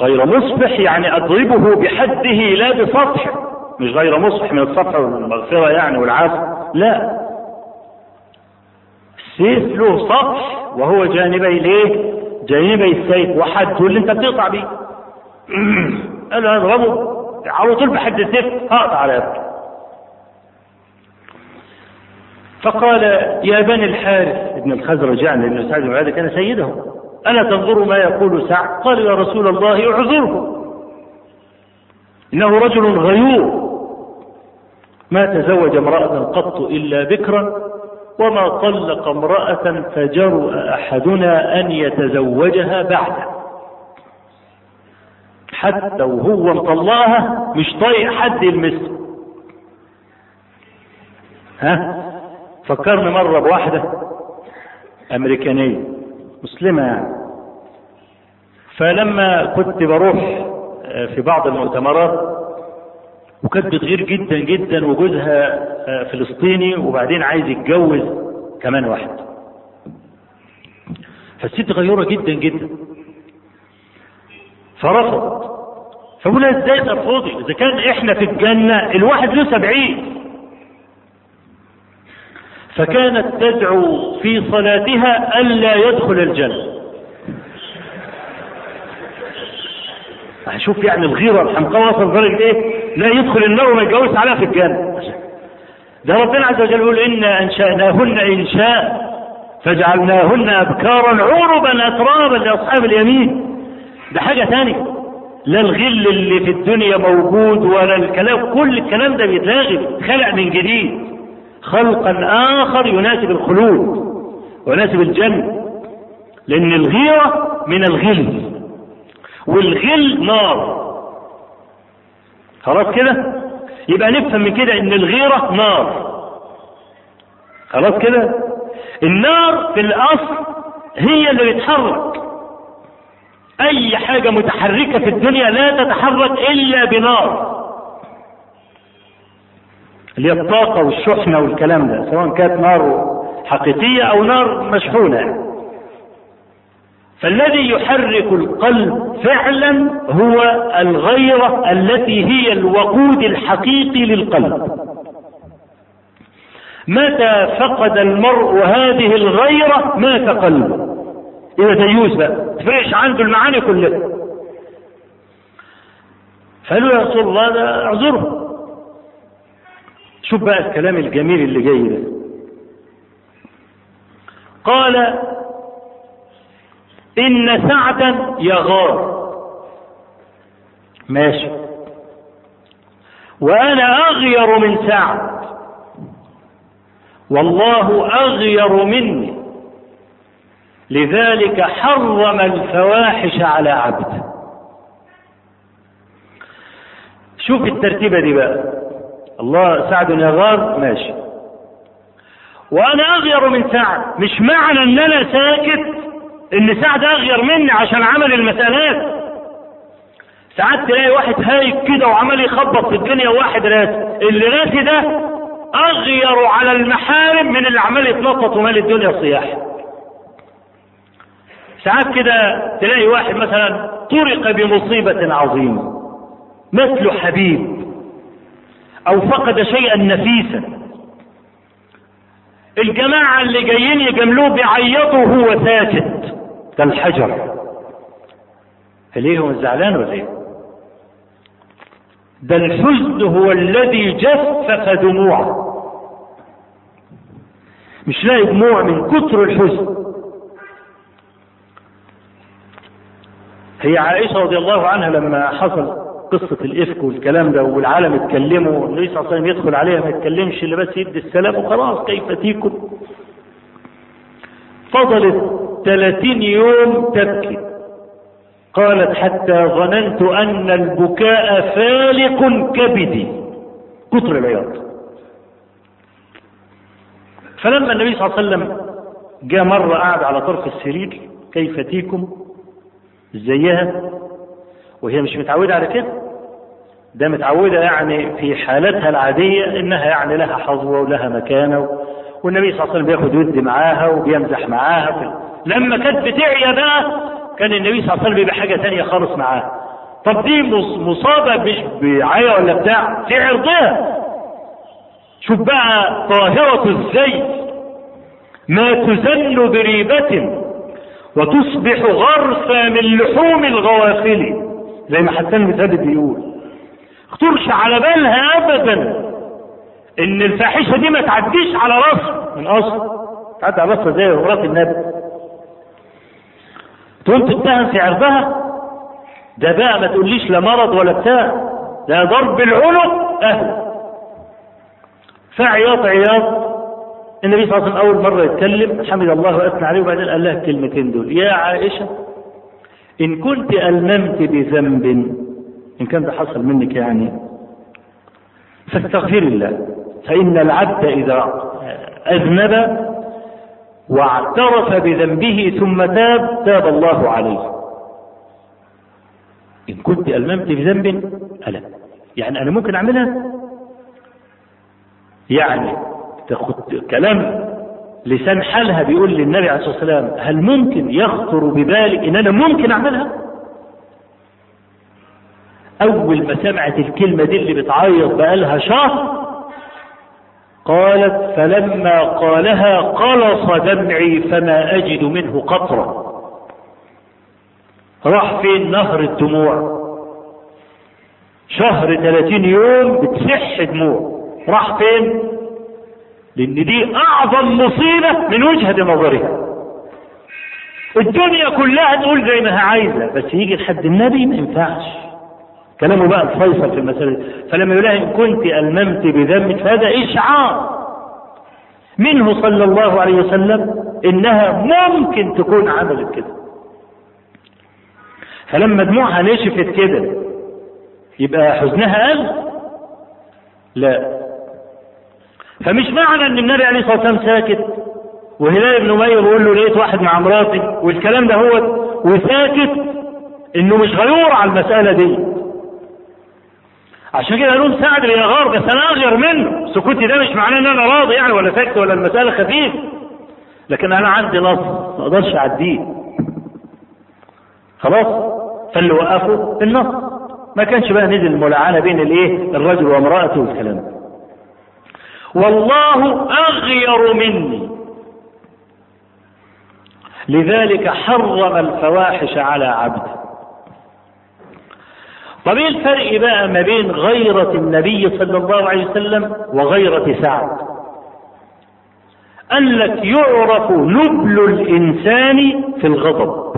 غير مصفح يعني أضربه بحده لا بسطح. مش غير مصفح من السطح والمغفرة يعني والعفو لا. السيف له سطح وهو جانبي ليه؟ جانبي السيف وحد اللي انت بتقطع بيه. قال اضربه. على طول بحد السيف. اقطع على يدك فقال يا بني الحارث. ابن الخزرج يعني ابن سعد بن كان سيدهم. ألا تنظروا ما يقول سعد؟ قال يا رسول الله أعذره. إنه رجل غيور. ما تزوج امرأة قط إلا بكرا وما طلق امرأة فجرؤ أحدنا أن يتزوجها بعده. حتى وهو مطلقها مش طايق حد يلمسها ها؟ فكرني مرة بواحدة أمريكانية مسلمة يعني. فلما كنت بروح في بعض المؤتمرات وكانت بتغير جدا جدا وجوزها فلسطيني وبعدين عايز يتجوز كمان واحد. فالست غيورة جدا جدا. فرفض فقول إزاي ترفضي؟ إذا كان إحنا في الجنة الواحد له سبعين. فكانت تدعو في صلاتها ألا يدخل الجنة. هشوف يعني الغيرة الحمقى وصل درجة إيه؟ لا يدخل النار وما يتجوز عليها في الجنة. ده ربنا عز وجل يقول إنا أنشأناهن إنشاء فجعلناهن أبكارا عربا أترابا لأصحاب اليمين. ده حاجة تانية لا الغل اللي في الدنيا موجود ولا الكلام كل الكلام ده بيتلاغي خلق من جديد. خلقا آخر يناسب الخلود ويناسب الجنة لأن الغيرة من الغل. والغل نار. خلاص كده؟ يبقى نفهم من كده إن الغيرة نار. خلاص كده؟ النار في الأصل هي اللي بتحرك. أي حاجة متحركة في الدنيا لا تتحرك إلا بنار. اللي هي الطاقة والشحنة والكلام ده سواء كانت نار حقيقية أو نار مشحونة. فالذي يحرك القلب فعلا هو الغيرة التي هي الوقود الحقيقي للقلب. متى فقد المرء هذه الغيرة؟ مات قلبه. إذا ديوس بقى تفرقش عنده المعاني كلها. فقالوا يا رسول الله اعذره شوف بقى الكلام الجميل اللي جاي ده. قال إن سعدا يغار. ماشي. وأنا أغير من سعد. والله أغير مني. لذلك حرم الفواحش على عبده. شوف الترتيبة دي بقى. الله سعد يغار ماشي. وأنا أغير من سعد مش معنى أن أنا ساكت إن سعد أغير مني عشان عمل المسألات. ساعات تلاقي واحد هايك كده وعمال يخبط في الدنيا وواحد راسي. اللي راسي ده أغير على المحارم من اللي عمال يتنطط ومال الدنيا صياح. ساعات كده تلاقي واحد مثلا طرق بمصيبة عظيمة مثل حبيب. أو فقد شيئا نفيسا. الجماعة اللي جايين يجاملوه بيعيطوا وهو ساكت. كالحجر ليه هو زعلان ولا إيه؟ ده الحزن هو الذي جفف دموعه. مش لاقي دموع من كتر الحزن. هي عائشة رضي الله عنها لما حصل قصة الإفك والكلام ده والعالم اتكلموا النبي صلى الله عليه وسلم يدخل عليها ما يتكلمش اللي بس يدي السلام وخلاص كيف تيكم فضلت ثلاثين يوم تبكي. قالت حتى ظننت أن البكاء فالق كبدي. كتر العياط. فلما النبي صلى الله عليه وسلم جاء مرة قعد على طرف السرير كيف تيكم زيها. وهي مش متعودة على كده. ده متعودة يعني في حالتها العادية إنها يعني لها حظوة ولها مكانة والنبي صلى الله عليه وسلم بياخد ود معاها وبيمزح معاها لما كانت بتعيا بقى كان النبي صلى الله عليه وسلم بيبقى حاجة تانية خالص معاها. طب دي مصابة مش بعيا ولا بتاع؟ في عرضها شوف بقى طاهرة الزيت. ما تزن بريبة وتصبح غرسا من لحوم الغوافل. زي ما حسان بن بيقول. خطرش على بالها ابدا إن الفاحشة دي ما تعديش على راسه من أصل. تعدي على راسها زي رأس النبي. تقوم تتهم في عرضها؟ ده بقى ما تقوليش لا مرض ولا بتاع ده ضرب العنق أهل. فعياط عياط. النبي صلى الله عليه وسلم أول مرة يتكلم حمد الله وأثنى عليه وبعدين قال لها الكلمتين دول. يا عائشة إن كنت ألممت بذنب إن كان ده حصل منك يعني فاستغفر الله. فإن العبد إذا أذنب واعترف بذنبه ثم تاب تاب الله عليه. إن كنت ألممت بذنب ألا. يعني أنا ممكن أعملها؟ يعني تاخد كلام لسان حالها بيقول للنبي عليه الصلاة والسلام هل ممكن يخطر ببالك إن أنا ممكن أعملها؟ أول ما سمعت الكلمة دي اللي بتعيط بقالها شهر قالت فلما قالها قلص دمعي فما أجد منه قطرة. راح فين نهر الدموع؟ شهر 30 يوم بتسح دموع راح فين؟ لأن دي أعظم مصيبة من وجهة نظرها الدنيا كلها تقول زي ما هي عايزة بس يجي لحد النبي ما ينفعش. كلامه بقى الفيصل في المسألة. فلما يقول إن كنت ألممت بذنبك فهذا إشعار. منه صلى الله عليه وسلم إنها ممكن تكون عملت كده. فلما دموعها نشفت كده يبقى حزنها قل لا. فمش معنى إن النبي عليه الصلاة والسلام ساكت وهلال بن أمية بيقول له لقيت واحد مع مراتي والكلام ده هو وساكت إنه مش غيور على المسألة دي. عشان كده قالوا سعد بن غار بس أنا أغير منه. سكوتي ده مش معناه إن أنا راضي يعني ولا ساكت ولا المسألة خفيف. لكن أنا عندي نص ما أقدرش أعديه. خلاص؟ فاللي وقفه النص. ما كانش بقى نزل ملعنة بين الإيه؟ الرجل وامرأته والكلام ده. والله أغير مني. لذلك حرم الفواحش على عبده طب إيه الفرق بقى ما بين غيرة النبي صلى الله عليه وسلم وغيرة سعد؟ قال لك يعرف نبل الإنسان في الغضب.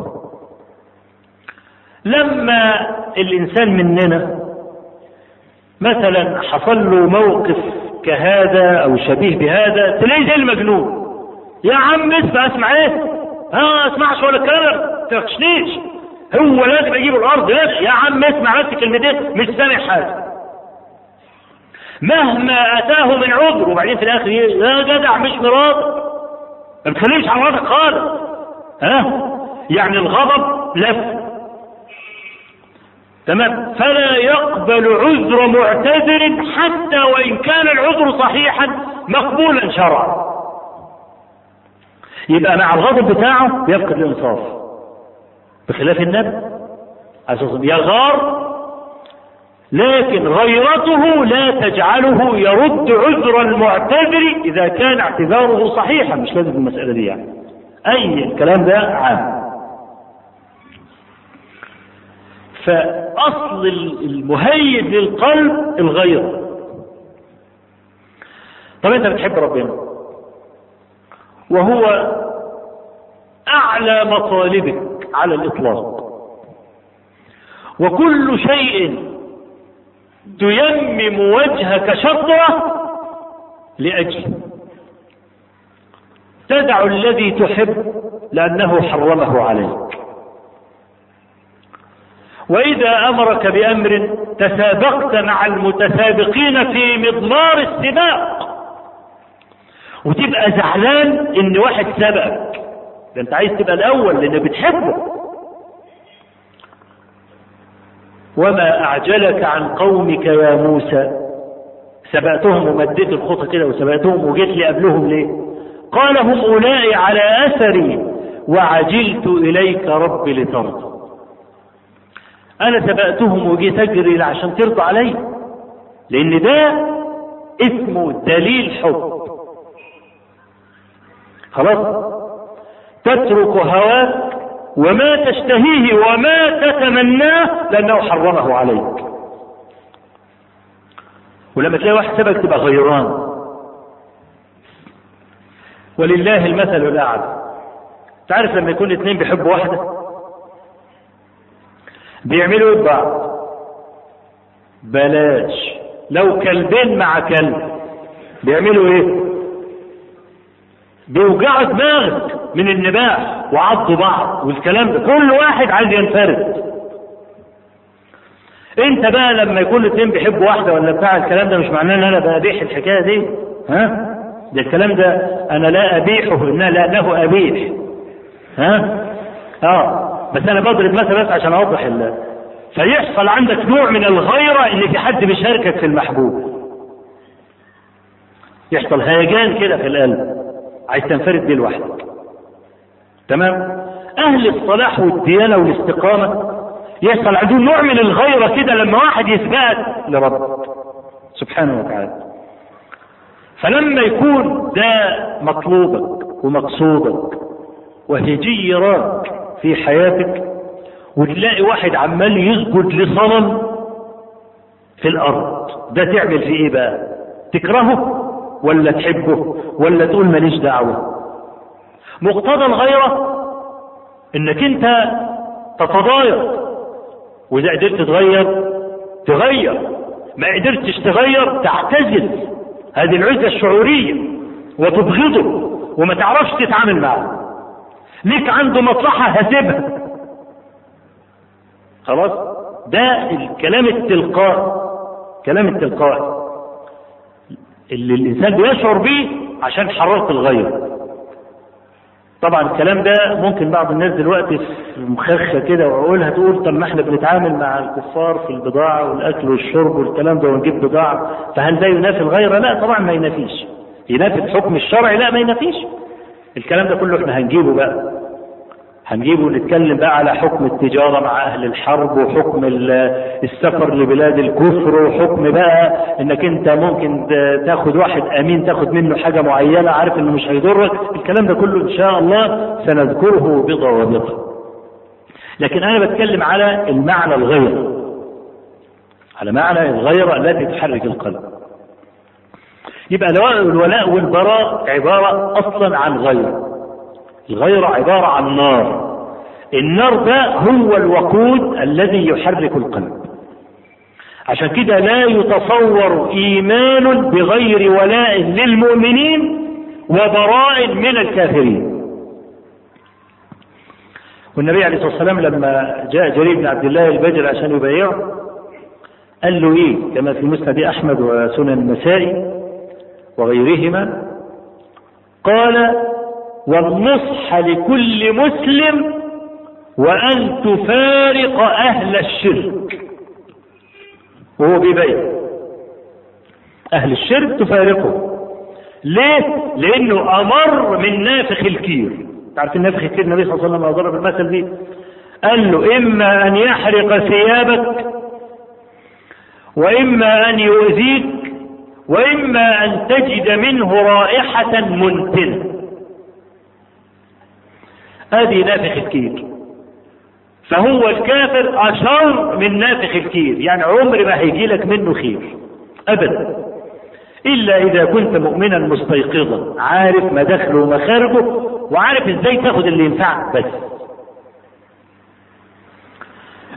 لما الإنسان مننا مثلا حصل له موقف كهذا أو شبيه بهذا تلاقيه زي المجنون. يا عم اسمع اسمع إيه؟ ها اسمعش ولا الكلام تخشنيش هو لازم يجيب الأرض لازم يا عم اسمع بس كلمتين مش سامع حاجة. مهما أتاه من عذر وبعدين في الآخر يا جدع مش مراد. ما تخليش على مراتك خالص. ها؟ يعني الغضب لف تمام؟ فلا يقبل عذر معتذر حتى وإن كان العذر صحيحا مقبولا شرعا. يبقى مع الغضب بتاعه يفقد الانصاف. بخلاف النبي أساسا يغار لكن غيرته لا تجعله يرد عذر المعتذر إذا كان اعتذاره صحيحا. مش لازم المسألة دي يعني. أي الكلام ده عام. فأصل المهيج للقلب الغير. طب انت بتحب ربنا. وهو أعلى مطالبك على الإطلاق. وكل شيء تيمم وجهك شطره لأجله. تدع الذي تحب لأنه حرمه عليك. وإذا أمرك بأمر تسابقت مع المتسابقين في مضمار السباق. وتبقى زعلان إن واحد سبقك. ده أنت عايز تبقى الأول لأن بتحبه. وما أعجلك عن قومك يا موسى. سبقتهم ومديت الخطى كده وسبقتهم وجيت لي قبلهم ليه؟ قال هم أولئك على أثري وعجلت إليك ربي لترضى. أنا سبقتهم وجيت أجري عشان ترضى علي. لأن ده اسمه دليل حب. خلاص؟ تترك هواك وما تشتهيه وما تتمناه لأنه حرمه عليك. ولما تلاقي واحد سبك تبقى غيران. ولله المثل الأعلى. تعرف لما يكون الاثنين بيحبوا واحدة؟ بيعملوا إيه ببعض بلاش. لو كلبين مع كلب. بيعملوا إيه؟ بيوجعوا دماغك من النباح وعضوا بعض والكلام ده. كل واحد عايز ينفرد. انت بقى لما يكون الاثنين بيحبوا واحدة ولا بتاع الكلام ده مش معناه إن أنا ببيح الحكاية دي؟ ها؟ ده الكلام ده أنا لا أبيحه ان لا له أبيح. ها؟ آه. بس أنا بضرب مثلا بس عشان أوضح الله فيحصل عندك نوع من الغيرة ان في حد بيشاركك في المحبوب. يحصل هيجان كده في القلب. عايز تنفرد بيه لوحدك. تمام؟ أهل الصلاح والديانة والاستقامة يحصل عندهم نوع من الغيرة كده لما واحد يسبقك لرب. سبحانه وتعالى. فلما يكون ده مطلوبك ومقصودك وهيجي يراك في حياتك وتلاقي واحد عمال يسجد لصنم في الأرض. ده تعمل فيه إيه بقى؟ تكرهه ولا تحبه ولا تقول ماليش دعوة؟ مقتضى الغيرة إنك أنت تتضايق وإذا قدرت تغير تغير ما قدرتش تغير تعتزل. هذه العزة الشعورية وتبغضه وما تعرفش تتعامل معه. ليك عنده مصلحة هسيبها خلاص ده الكلام التلقائي كلام التلقائي اللي الإنسان بيشعر بيه عشان حرارة الغير طبعا الكلام ده ممكن بعض الناس دلوقتي في مخخه كده وعقولها تقول طب ما إحنا بنتعامل مع الكفار في البضاعة والأكل والشرب والكلام ده ونجيب بضاعة فهل ده ينافي الغيره؟ لا طبعا ما ينافيش. ينافي الحكم الشرعي؟ لا ما ينافيش. الكلام ده كله إحنا هنجيبه بقى. هنجيبه ونتكلم بقى على حكم التجارة مع أهل الحرب وحكم السفر لبلاد الكفر وحكم بقى إنك أنت ممكن تاخد واحد أمين تاخد منه حاجة معينة عارف إنه مش هيضرك. الكلام ده كله إن شاء الله سنذكره بضوابطه. لكن أنا بتكلم على المعنى الغير على معنى الغيرة التي تحرك القلب. يبقى الولاء والبراء عبارة أصلا عن غير. الغيرة عبارة عن نار. النار ده هو الوقود الذي يحرك القلب. عشان كده لا يتصور إيمان بغير ولاء للمؤمنين وبراء من الكافرين. والنبي عليه الصلاة والسلام لما جاء جرير بن عبد الله البجر عشان يبايعه قال له إيه؟ كما في مسند أحمد وسنن النسائي وغيرهما قال والنصح لكل مسلم وأن تفارق أهل الشرك. وهو بيبين أهل الشرك تفارقه. ليه؟ لأنه أمر من نافخ الكير. تعرف النافخ الكير؟ النبي صلى الله عليه وسلم ضرب المثل دي. قال له إما أن يحرق ثيابك وإما أن يؤذيك وإما أن تجد منه رائحة منتنة ادي نافخ الكير. فهو الكافر أشر من نافخ الكير. يعني عمر ما هيجي لك منه خير. أبدا. إلا إذا كنت مؤمنا مستيقظا. عارف مداخله ومخارجه وعارف إزاي تاخد اللي ينفعك بس.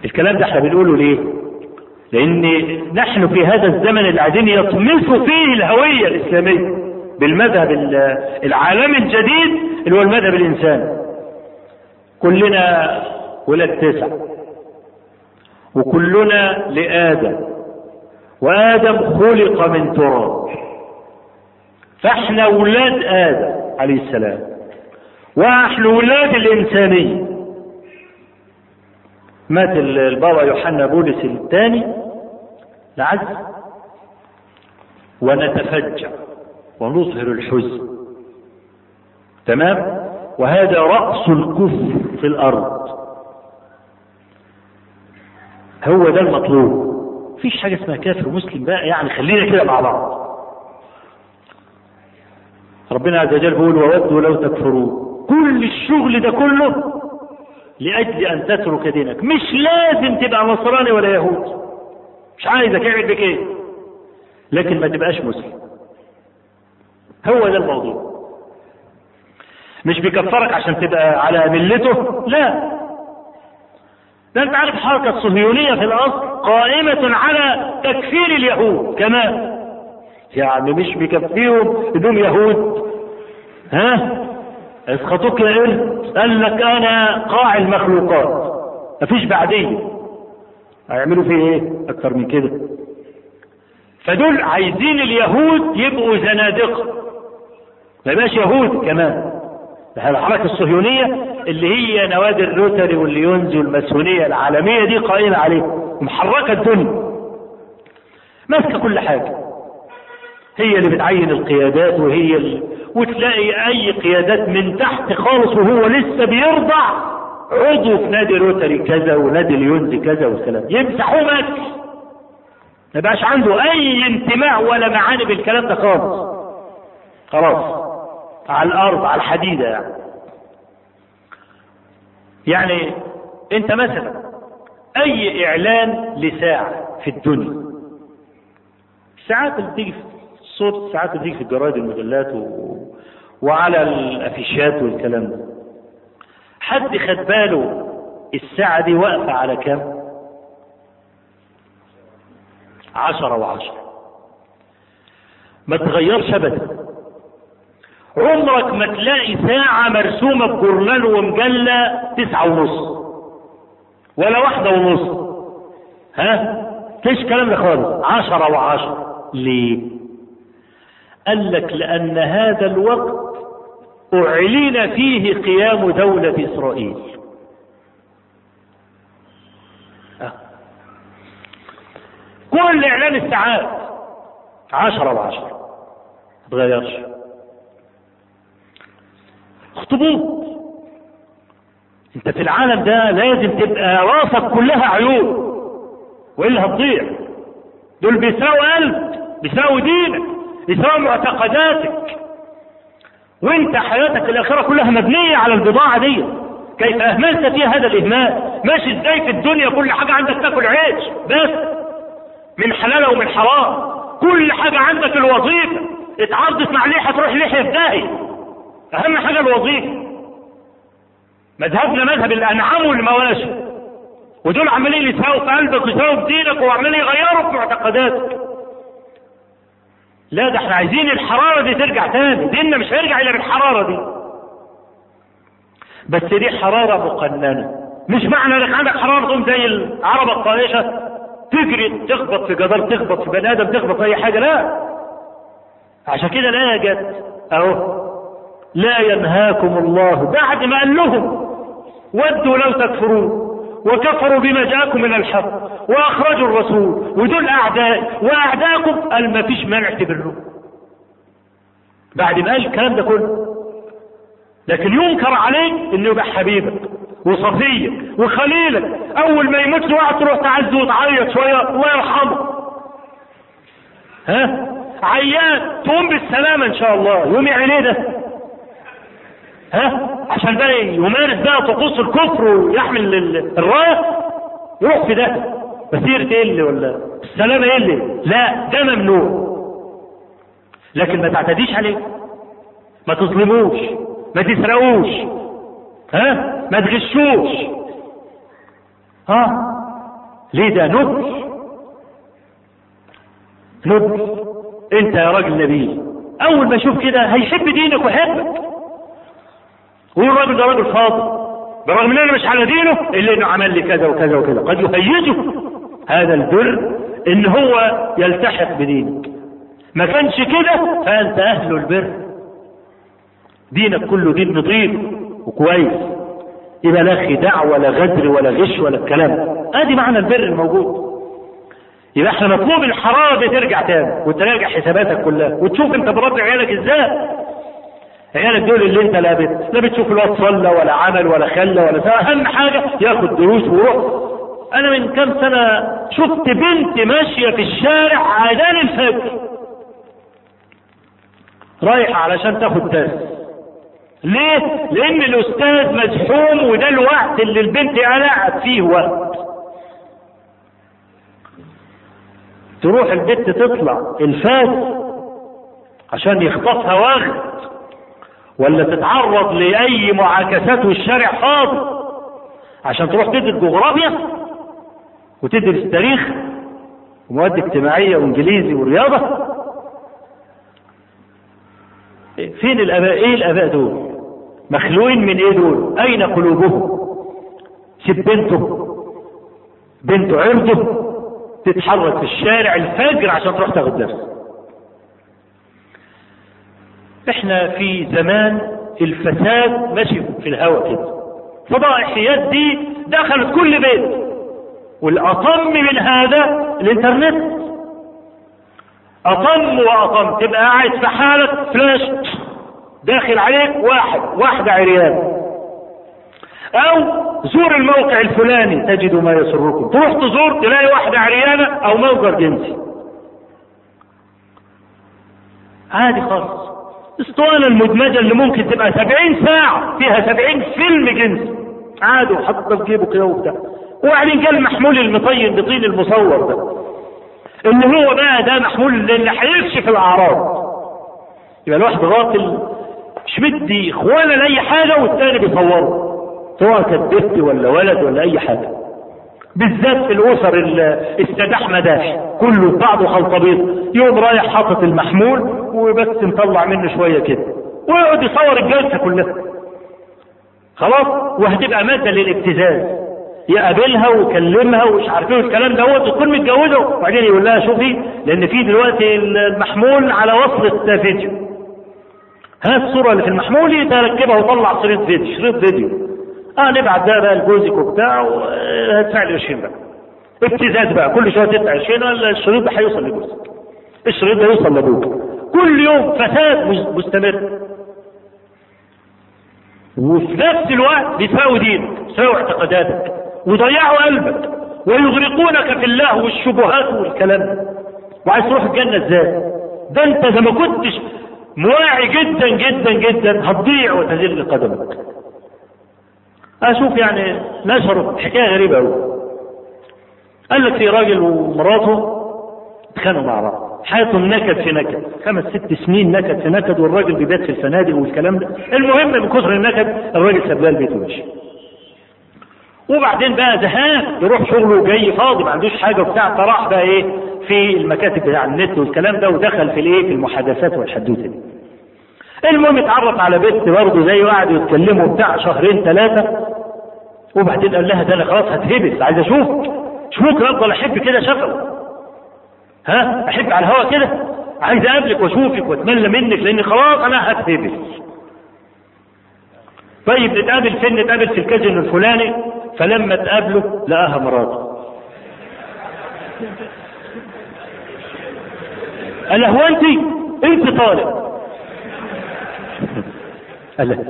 الكلام ده إحنا بنقوله ليه؟ لأن نحن في هذا الزمن اللي قاعدين يطمسوا فيه الهوية الإسلامية بالمذهب العالمي الجديد اللي هو المذهب الإنساني. كلنا ولاد تسع. وكلنا لآدم. وآدم خلق من تراب. فاحنا ولاد آدم عليه السلام. وأحنا ولاد الإنسانية. مات البابا يوحنا بولس الثاني لعز ونتفجع ونظهر الحزن. تمام؟ وهذا رأس الكفر في الأرض. هو ده المطلوب. مفيش حاجة اسمها كافر مسلم بقى يعني خلينا كده مع بعض. ربنا عز وجل بيقول وودوا لو تكفرون. كل الشغل ده كله لأجل أن تترك دينك. مش لازم تبقى نصراني ولا يهود. مش عايزك اعمل بك إيه؟ لكن ما تبقاش مسلم. هو ده الموضوع. مش بيكفرك عشان تبقى على ملته؟ لا. ده أنت عارف الحركة الصهيونية في الأصل قائمة على تكفير اليهود كمان. يعني مش بيكفيهم بدون يهود. ها؟ اسقطوك يا قال لك أنا قاع المخلوقات مفيش بعديه هيعملوا فيه إيه؟ أكتر من كده. فدول عايزين اليهود يبقوا زنادقة. ما يبقاش يهود كمان. الحركة الصهيونية اللي هي نوادي الروتري والليونز والماسونية العالمية دي قائمة عليه محركة الدنيا. ماسكة كل حاجة. هي اللي بتعين القيادات وهي اللي وتلاقي أي قيادات من تحت خالص وهو لسه بيرضع. عضو في نادي روتري كذا ونادي ليونز كذا والكلام. يمسحوه مكس ما بقاش عنده أي انتماء ولا معاني بالكلام ده خالص. خلاص. على الأرض على الحديدة يعني. يعني أنت مثلا أي إعلان لساعة في الدنيا. اللي بتيجي في الصوت اللي بتيجي في الجرايد المجلات. وعلى الأفيشات والكلام ده. حد خد باله الساعة دي واقفة على كام؟ عشرة وعشرة. ما تغيرش ابدا. عمرك ما تلاقي ساعة مرسومة بجورنال ومجلة تسعة ونص. ولا واحدة ونص. ها؟ فيش كلام ده خالص. عشرة وعشرة. ليه؟ قال لك لأن هذا الوقت أعلن فيه قيام دولة إسرائيل. أه. كل إعلان الساعات عشرة وعشرة ما تغيرش. اخطبوط أنت في العالم ده لازم تبقى راسك كلها عيوب وإلا هتضيع. دول بيساووا قلب بيساووا دينك. بيساووا معتقداتك. وانت حياتك الآخرة كلها مبنية على البضاعة دي. كيف أهملت فيها هذا الإهمال؟ ماشي إزاي في الدنيا كل حاجة عندك تاكل عيش؟ بس. من حلال ومن حرام. كل حاجة عندك الوظيفة. اتعرضت مع ليحة تروح ليحة في أهم حاجة الوظيفة. مذهبنا مذهب الأنعام والمواشي. ودول عمالين يساووا في قلبك ويساووا في دينك وعمالين يغيروا في معتقداتك. لا ده إحنا عايزين الحرارة دي ترجع تاني. ديننا مش هيرجع إلا بالحرارة دي. بس دي حرارة مقننة. مش معنى إنك عندك حرارة تقوم زي العربة الطائشة تجري تخبط في جدار تخبط في بني آدم تخبط في أي حاجة. لا. عشان كده لا جت أهو لا ينهاكم الله بعد ما قال لهم ودوا لو تكفرون. وكفروا بما جاءكم من الحق وأخرجوا الرسول ودول اعداء وأعداءكم قال ما فيش مانع تبروا بعد ما قال الكلام ده كله. لكن ينكر عليك إنه يبقى حبيبك وصفيك وخليلك. أول ما يموت واحد تروح تعز وتعيط شوية. الله يرحمه. ها؟ عيان. تقوم بالسلامة إن شاء الله. يوم إيه ده. ها؟ عشان بقى يمارس بقى طقوس الكفر ويحمل الراية؟ يروح في ده. مسيرة إيه اللي ولا السلامة إيه اللي؟ لا ده ممنوع. لكن ما تعتديش عليه. ما تظلموش. ما تسرقوش. ها؟ ما تغشوش. ها؟ ليه ده؟ نبل نبل أنت يا راجل نبي أول ما يشوف كده هيحب دينك ويحبك. ويقول الراجل ده راجل فاضل. برغم ان أنا مش على دينه إلا إنه عمل لي كذا وكذا وكذا. قد يهيجه هذا البر إن هو يلتحق بدينك. ما كانش كده فأنت أهل البر. دينك كله دين نظيف وكويس. يبقى لا خداع ولا غدر ولا غش ولا الكلام. أدي معنى البر الموجود. يبقى إحنا مطلوب الحراره دي ترجع تاني وتراجع حساباتك كلها وتشوف أنت بربي عيالك إزاي. عيالك دول اللي انت لا بت لا بتشوف الواد صلى ولا عمل ولا خلى ولا سوى أهم حاجة ياخد دروس ويروح أنا من كام سنة شفت بنت ماشية في الشارع اذان الفجر. رايحة علشان تاخد درس. ليه؟ لأن الأستاذ مزحوم وده الوقت اللي البنت قلعت فيه وقت. تروح البنت تطلع الفاس عشان يخطفها وقت ولا تتعرض لأي معاكسات والشارع فاضي عشان تروح تدرس جغرافيا وتدرس تاريخ ومواد اجتماعية وإنجليزي ورياضة. في فين الاباء إيه الآباء دول؟ مخلوقين من إيه دول؟ أين قلوبهم؟ سيب بنته بنته عرضه تتحرك في الشارع الفجر عشان تروح تاخد درس. إحنا في زمان الفساد ماشي في الهواء كده. فضائحيات دي دخلت كل بيت. والأطم من هذا الإنترنت. أطم وأطم. تبقى قاعد في حالة فلاش داخل عليك واحد واحدة عريان. أو زور الموقع الفلاني. تجد ما يسركم. تروح تزور تلاقي واحدة عريانة أو موقع جنسي. عادي خالص. أسطوانة المدمجة اللي ممكن تبقى سبعين ساعة فيها سبعين فيلم جنسي عادي وحطه في جيبه كده وبتاع. وبعدين جه المحمول المطين بطين المصور ده. اللي هو بقى ده محمول اللي هيكشف الأعراض. يبقى الواحد راجل مش مدي إخوانا لأي حاجة والتاني بيصوره. سواء كانت بنت ولا ولد ولا أي حاجة. بالذات في الأسر السداح مداح كله بعضه خلطبيط يوم رايح حاطط المحمول وبس مطلع منه شوية كده. ويقعد يصور الجلسة كلها. خلاص؟ وهتبقى مادة للابتزاز. يقابلها ويكلمها ومش عارف إيه والكلام دوت وتكون متجوزة. وبعدين يقول لها شوفي لأن في دلوقتي المحمول على وصلة فيديو هات الصورة اللي في المحمول تركبها وطلع شريط فيديو شريط فيديو. آه نبعت ده بقى لجوزك وبتاع وهدفع لي 20 بقى. ابتزاز بقى. كل شوية تدفع 20 ولا الشريط ده هيوصل لجوزك. الشريط ده يوصل لأبوك. كل يوم فساد مستمر. وفي نفس الوقت بيساوي دينك بيساوي اعتقاداتك. ويضيعوا قلبك. ويغرقونك في الله والشبهات والكلام. ده وعايز تروح الجنة إزاي؟ ده انت إذا ما كنتش مواعي جدا جدا جدا هتضيع وتزل قدمك. أشوف يعني نشروا حكاية غريبة قوي قال لك في راجل ومراته اتخانقوا مع بعض. حياتهم نكد في نكد. خمس ست سنين نكد في نكد والراجل بيبات في الفنادق والكلام ده. المهم من كثر النكد الراجل ساب البيت ومشي. وبعدين بقى زهقان يروح شغله جاي فاضي ما عندوش حاجة وبتاع. فراح بقى إيه في المكاتب بتاع النت والكلام ده ودخل في الإيه في المحادثات والحدوتة دي. المهم اتعرف على بنت برضه زي وقعدوا يتكلموا بتاع شهرين ثلاثة وبعدين قال لها ده أنا خلاص هتهبس عايز أشوف. ممكن افضل أحب كده شفوي ها؟ أحب على الهوا كده؟ عايز أقابلك وأشوفك واتملى منك لاني خلاص أنا هتهبس طيب نتقابل فين؟ نتقابل في الكازينو الفلاني. فلما تقابله لقاها مراته قال له هو انت انت طالب. قال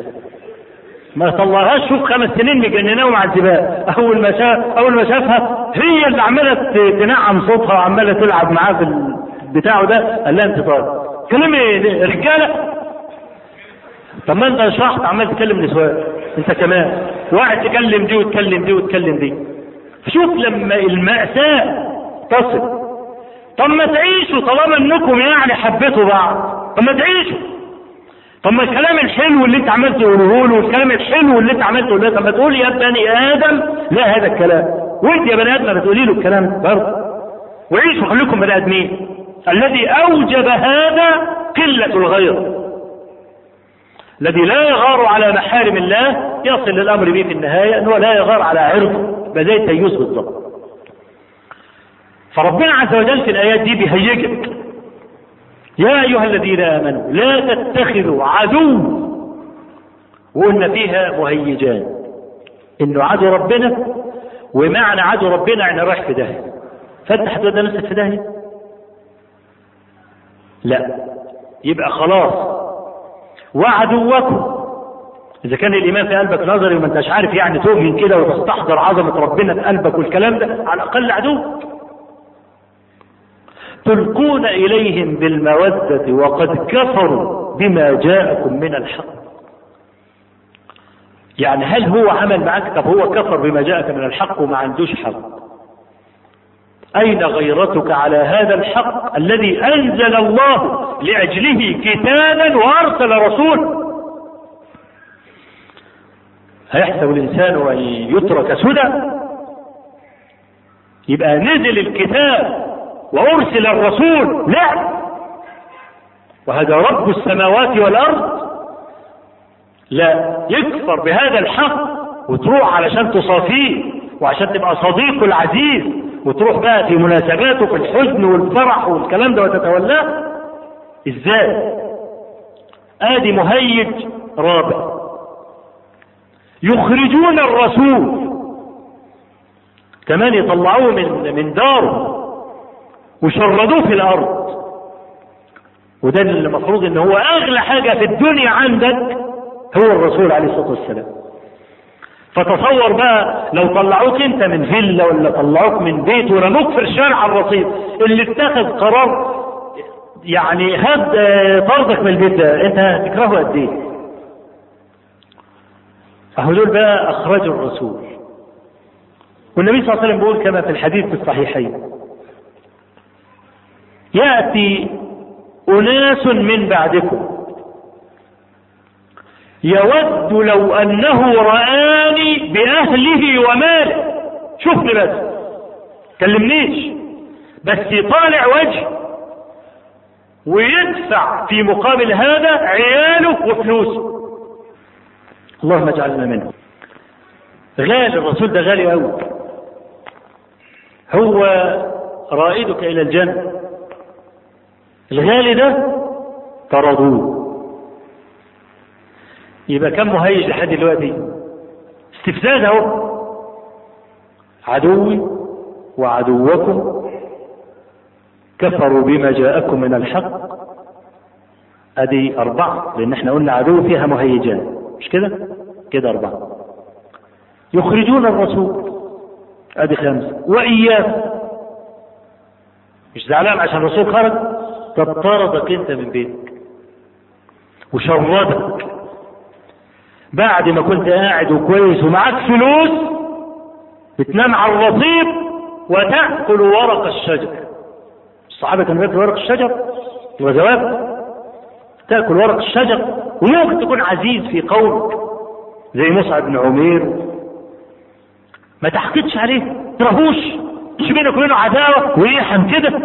ما طلعهاش شوف خمس سنين مجنناه ومعذباه أول ما شاف أول ما شافها هي اللي عماله تنعم صوتها وعمالة تلعب معاه في بتاعه ده. قال لها أنت طالب. كلمي رجالة. طب ما أنت شرحت عمال تكلم نسوان أنت كمان. واحد تكلم دي وتكلم دي وتكلم دي. شوف لما المأساة تصل. طب ما تعيشوا طالما إنكم يعني حبيتوا بعض. طب ما تعيشوا. طب ما الكلام الحلو اللي انت عمال تقوله له والكلام الحلو اللي انت عمال تقوله له طب ما تقول يا بني آدم لا هذا الكلام. وانت يا بني آدم ما تقولي له الكلام برضه. وعيشوا خليكم بني آدمين. الذي أوجب هذا قلة الغير. الذي لا يغار على محارم الله يصل للأمر به في النهاية انه لا يغار على عرضه. يبقى زي التيوس بالظبط فربنا عز وجل في الآيات دي بيهيجك. يا أيها الذين آمنوا لا تتخذوا عدو وقلنا فيها مهيجان. انه عدو ربنا ومعنى عدو ربنا يعني رايح في داهية. فانت هتودى نفسك في داهية؟ لا. يبقى خلاص. وعدوكم. إذا كان الإيمان في قلبك نظري وما أنتش عارف يعني تؤمن كده وتستحضر عظمة ربنا في قلبك والكلام ده على الأقل عدوك تلقون إليهم بالمودة وقد كفروا بما جاءكم من الحق. يعني هل هو عمل معك؟ طب هو كفر بما جاءك من الحق وما عندوش حق. أين غيرتك على هذا الحق الذي أنزل الله لأجله كتابا وأرسل رسول هيحسب الإنسان أن يترك سدى؟ يبقى نزل الكتاب وأرسل الرسول. لا. وهذا رب السماوات والأرض. لا. يكفر بهذا الحق وتروح علشان تصافيه وعشان تبقى صديقه العزيز وتروح بقى في مناسباته في الحزن والفرح والكلام ده وتتولاه. إزاي؟ آدي مهيج رابع. يخرجون الرسول. كمان يطلعوه من من داره. وشردوه في الأرض. وده اللي المفروض إن هو أغلى حاجة في الدنيا عندك هو الرسول عليه الصلاة والسلام. فتصور بقى لو طلعوك أنت من فيلا ولا طلعوك من بيت ورموك في الشارع الرصيف اللي اتخذ قرار يعني هد طردك من البيت ده أنت هتكرهه قد إيه؟ أهو دول بقى اخرجوا الرسول. والنبي صلى الله عليه وسلم بيقول كما في الحديث الصحيحين. يأتي أناس من بعدكم. يود لو أنه رآني بأهله وماله. شوفني بس. كلمنيش. بس يطالع وجه. ويدفع في مقابل هذا عياله وفلوسه. اللهم اجعلنا منه غالي الرسول ده غالي قوي هو رائدك إلى الجنة. الغالي ده طردوه. يبقى كم مهيج لحد دلوقتي؟ استفزاز أهو. عدوي وعدوكم كفروا بما جاءكم من الحق. أدي أربعة لأن إحنا قلنا عدو فيها مهيجان. مش كده؟ كده أربعة. يخرجون الرسول. أدي خمسة. واياكم مش زعلان عشان الرسول خرج؟ طب طردك انت من بيتك وشردك. بعد ما كنت قاعد وكويس ومعاك فلوس بتنام على الرصيف وتأكل ورق الشجر. الصحابة كانوا بياكلوا ورق الشجر؟ وزواج تأكل ورق الشجر وممكن تكون عزيز في قومك زي مصعب بن عمير. ما تحقدش عليه ترهوش. مش بينك وبينه عداوة ويحن كده.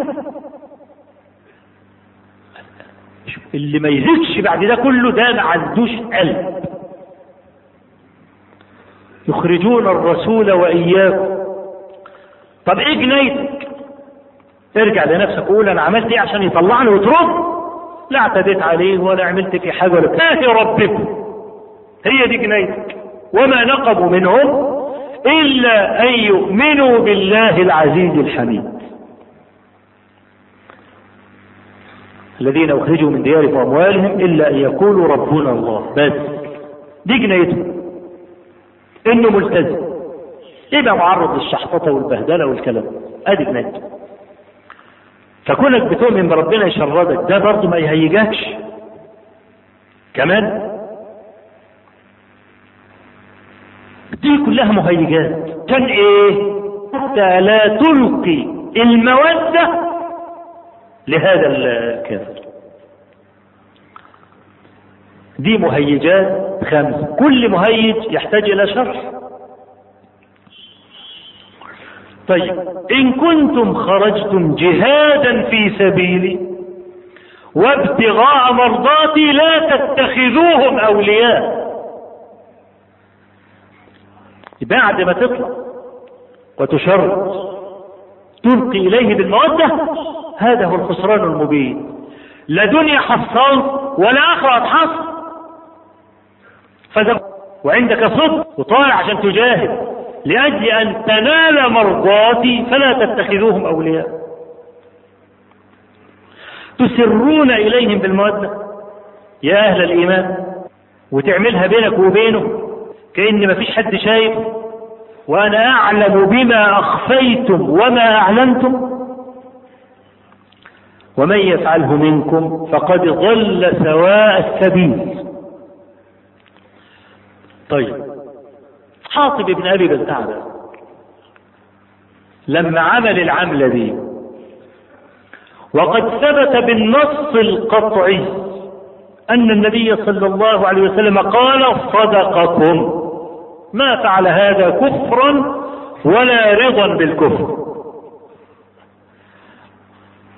اللي ما يزيدش بعد ده كله ده ما عندوش قلب يخرجون الرسول وإياكم. طب إيه جنايتك ارجع لنفسك وقول أنا عملت إيه عشان يطلعني وترد؟ لا اعتديت عليه ولا عملت في حاجة ولا كافي ربكم. هي دي جنايتك وما نقبوا منهم إلا أن يؤمنوا بالله العزيز الحميد. الذين أخرجوا من ديارهم وأموالهم إلا أن يقولوا ربنا الله. بس. دي جنايتهم إنه ملتزم. يبقى معرض للشحططه والبهدلة والكلام. ادي جنايته فكونك بتؤمن بربنا يشردك ده برضه ما يهيجكش. كمان. دي كلها مهيجات. كان إيه؟ حتى لا تلقي المودة لهذا الكافر. دي مهيجات خمسة كل مهيج يحتاج إلى شرح. طيب إن كنتم خرجتم جهادا في سبيلي وابتغاء مرضاتي لا تتخذوهم أولياء. بعد ما تطلع وتشرد تلقي إليه بالمودة هذا هو الخسران المبين. لا دنيا حصلت ولا آخرة هتحصل فذا وعندك صدق وطالع عشان تجاهد. لأجل أن تنال مرضاتي فلا تتخذوهم أولياء. تسرون إليهم بالمودة. يا أهل الإيمان وتعملها بينك وبينه. كأن مفيش حد شايف. وأنا أعلم بما أخفيتم وما أعلنتم. ومن يفعله منكم فقد ضل سواء السبيل. طيب. حاطب بن أبي بلتعبة لما عمل العملة دي وقد ثبت بالنص القطعي أن النبي صلى الله عليه وسلم قال صدقكم. ما فعل هذا كفرا ولا رضا بالكفر.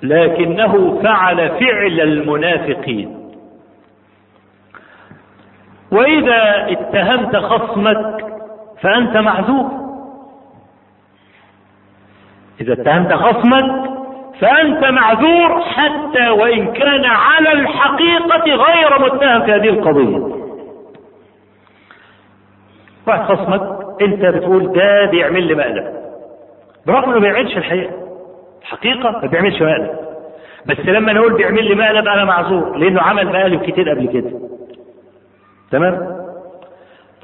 لكنه فعل فعل المنافقين. وإذا اتهمت خصمك فأنت معذور. إذا اتهمت خصمك فأنت معذور حتى وإن كان على الحقيقة غير متهم في هذه القضية. واحد خصمك أنت بتقول ده بيعمل لي مقلب برغم إنه ما بيعملش الحقيقة. الحقيقة ما بيعملش مقلب بس لما نقول بيعمل لي مقلب أنا معذور لأنه عمل مقالب كتير قبل كده. تمام؟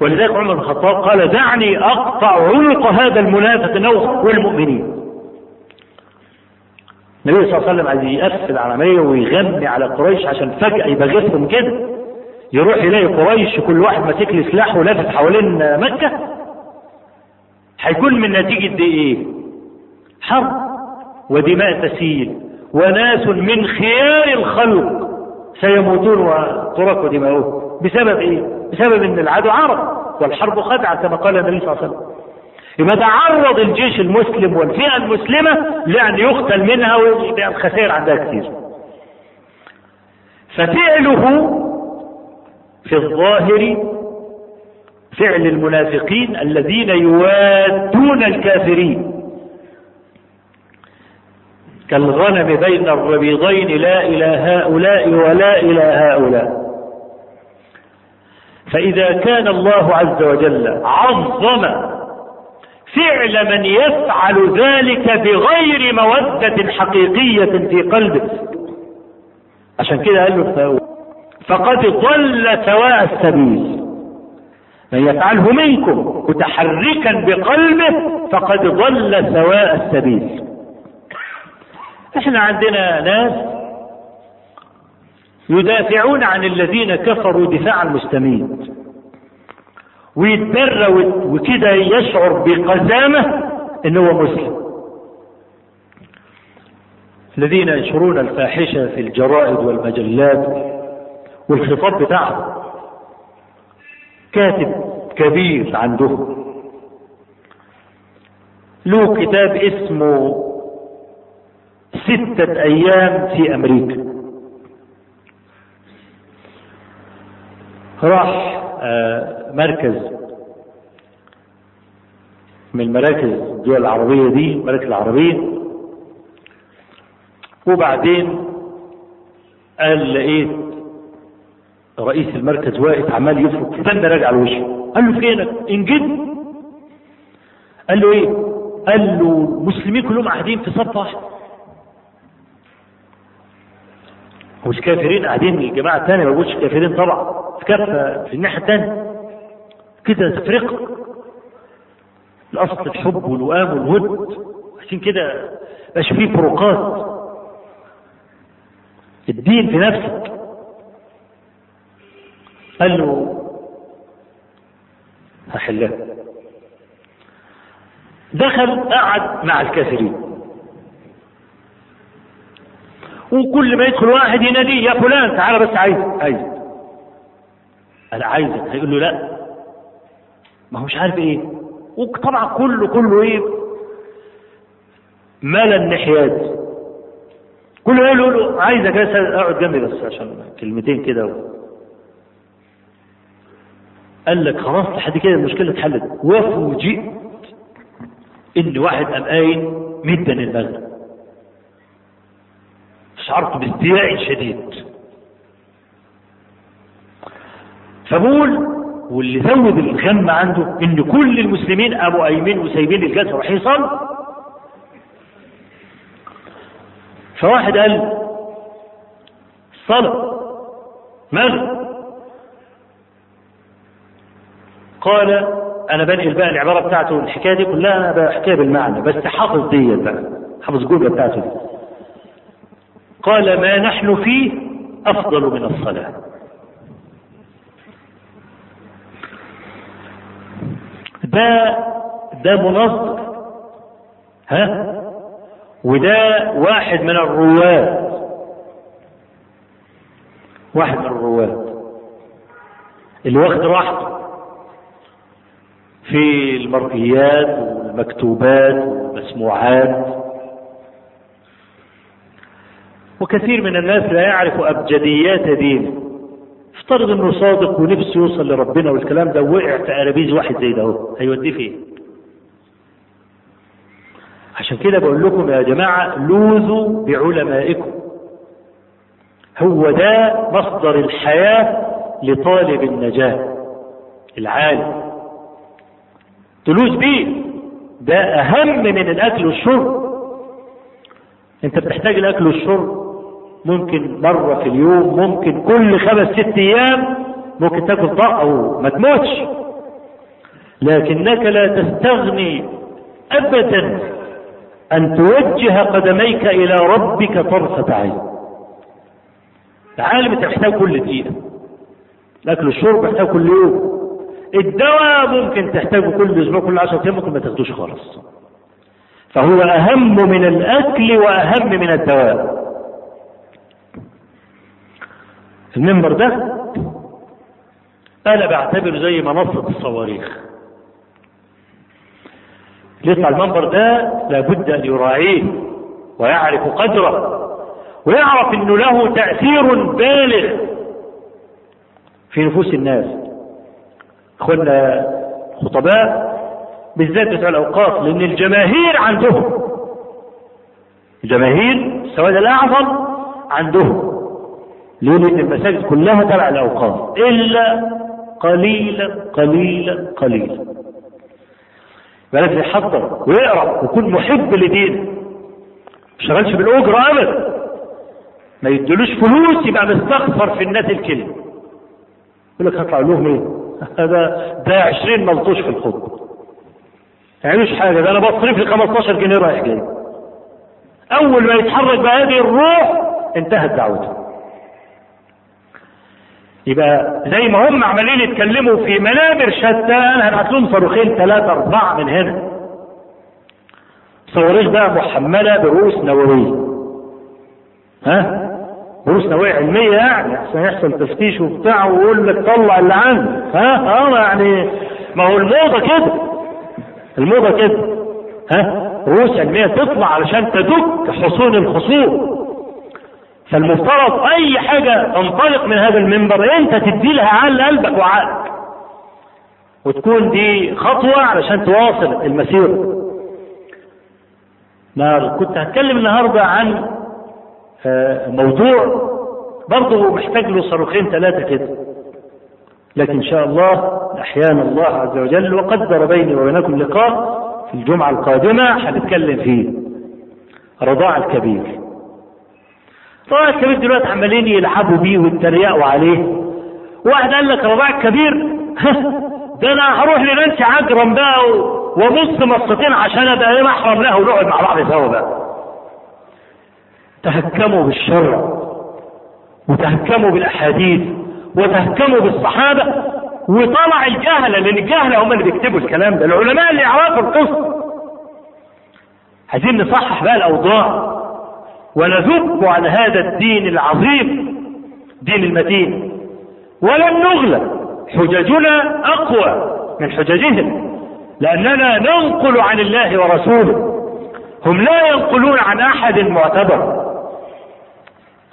ولذلك عمر بن الخطاب قال دعني أقطع عنق هذا المنافق نوح والمؤمنين. النبي صلى الله عليه وسلم عايز يقفل العملية ويغني على قريش عشان فجأة يبغثهم كده. يروح يلاقي قريش كل واحد ماسك لي سلاح ولافف حوالين مكة. هيكون من نتيجة دي إيه؟ حرب ودماء تسيل وناس من خيار الخلق سيموتون وترك دماؤهم. بسبب إيه؟ بسبب إن العدو عرب والحرب خدعة كما قال النبي صلى الله عليه وسلم يبقى تعرض الجيش المسلم والفئة المسلمة لأن يقتل منها ويبقى الخسائر عندها كثير. ففعله في الظاهر فعل المنافقين الذين يوادون الكافرين كالغنم بين الربيضين لا إلى هؤلاء ولا إلى هؤلاء فإذا كان الله عز وجل عظم فعل من يفعل ذلك بغير مودة حقيقية في قلبه. عشان كده قال له فقد ضل سواء السبيل. من يفعله منكم متحركا بقلبه فقد ضل سواء السبيل. إحنا عندنا ناس يدافعون عن الذين كفروا دفاع المستميت ويتبرى وكده يشعر بقزامة ان هو مسلم. الذين ينشرون الفاحشة في الجرائد والمجلات والخطاب بتاعهم. كاتب كبير عندهم. له كتاب اسمه ستة أيام في أمريكا. راح مركز من مراكز الدول العربية دي المراكز العربية. وبعدين قال لقيت رئيس المركز واقف عمال يفرك استنى راجع على وشه قال له فينك؟ انجد قال له إيه؟ قال له المسلمين كلهم قاعدين في صف واحد مش كافرين قاعدين الجماعة الثانية ما بقولش كافرين طبعا. في كافة في الناحية الثانية كده تفرقة. الأصل الحب والوئام والود. عشان كده مش فيه فروقات. الدين في نفسك. قال له هحلها. دخل قعد مع الكافرين. وكل ما يدخل واحد يناديه يا فلان تعالى بس عايز. عايز. أنا عايزك. هيقول له لا. ما هو مش عارف إيه. وطبعا كله كله إيه؟ مال النحيات. كله يقول له عايزك بس أقعد جنبي بس عشان كلمتين كده. قال لك خلاص لحد كده المشكلة اتحلت. وفوجئت إن واحد قام قايم مدا المغرب. شعرت باستياء شديد فبقول واللي زود الغم عنده إن كل المسلمين قاموا قايمين وسايبين ورايحين يصلوا فواحد قال صلاة ماذا؟ قال أنا بنقل بقى العبارة بتاعته الحكاية دي كلها أنا بحكيها بالمعنى بس حافظ ديت بقى حافظ الجملة بتاعته دي. قال ما نحن فيه أفضل من الصلاة. ده ده منظر ها؟ وده واحد من الرواد. واحد من الرواد. اللي واخد راحته في المرئيات والمكتوبات والمسموعات. وكثير من الناس لا يعرف أبجديات دينه افترض إنه صادق ونفسه يوصل لربنا والكلام ده وقع في قرابيز واحد زي ده هيوديه فين؟ عشان كده بقول لكم يا جماعة لوذوا بعلمائكم. هو ده مصدر الحياة لطالب النجاة العالم. تلوذ بيه؟ ده أهم من الأكل والشرب. أنت بتحتاج الأكل والشرب؟ ممكن مرة في اليوم ممكن كل خمس ست أيام ممكن تاكل طاقة وما تموتش. لكنك لا تستغني أبدا أن توجه قدميك إلى ربك طرفة عين. العالم أنت محتاج كل دقيقة. الأكل والشرب محتاج كل يوم. الدواء ممكن تحتاجه كل أسبوع كل 10 أيام ممكن ما تاخدوش خالص. فهو أهم من الأكل وأهم من الدواء. المنبر ده أنا بعتبره زي منصة الصواريخ. اللي يطلع المنبر ده لابد أن يراعيه ويعرف قدره ويعرف أنه له تأثير بالغ في نفوس الناس. اخوانا خطباء بالذات بتوع الأوقاف لأن الجماهير عندهم الجماهير السواد الأعظم عندهم. لأن المساجد كلها تبع الاوقاف إلا قليلا قليلا قليلا لازم يحضر ويقرأ ويكون محب لدينه ما يشتغلش بالأجرة ابدا ما يدلوش فلوس يبقى مستغفر في الناس الكلمة يقول لك هطلع لهم إيه؟ هذا ده 20 ملطوش في الخطبة. يعني حاجة ده أنا بصرف لي 15 جنيه رايح جاي. أول ما يتحرك بهذه الروح انتهت دعوته. يبقى زي ما هم عمالين يتكلموا في منابر شتى أنا هبعت لهم صاروخين ثلاثة أربعة من هنا. صواريخ بقى محملة برؤوس نووية. ها؟ دروس نوعية علمية يعني عشان يحصل تفتيش وبتاع ويقول لك طلع اللي عندك ها آه يعني ما هو الموضة كده الموضة كده ها رؤوس علمية تطلع علشان تدك حصون الخصوم فالمفترض أي حاجة تنطلق من هذا المنبر أنت تدي لها عقل قلبك وعقلك. وتكون دي خطوة علشان تواصل المسيرة ما كنت هتكلم النهاردة عن موضوع برضه محتاج له صاروخين ثلاثة كده. لكن إن شاء الله أحيانا الله عز وجل وقدر بيني وبينكم لقاء في الجمعة القادمة هنتكلم فيه. رضاع الكبير. رضاع الكبير دلوقتي عمالين يلعبوا بيه ويتريقوا عليه واحد قال لك رضاع الكبير ده أنا هروح لنانسي عجرم بقى وابص مصتين عشان ابقى إيه محرم لها ونقعد مع بعض سوا بقى. تهكموا بالشرع وتهكموا بالأحاديث وتهكموا بالصحابة وطلع الجهله لأن الجهله هم اللي بيكتبوا الكلام ده. العلماء اللي يعرفوا القصة. عايزين نصحح بقى الأوضاع. ونذب عن هذا الدين العظيم دين المتين ولن نغلب حججنا أقوى من حججهم لأننا ننقل عن الله ورسوله. هم لا ينقلون عن أحد معتبر.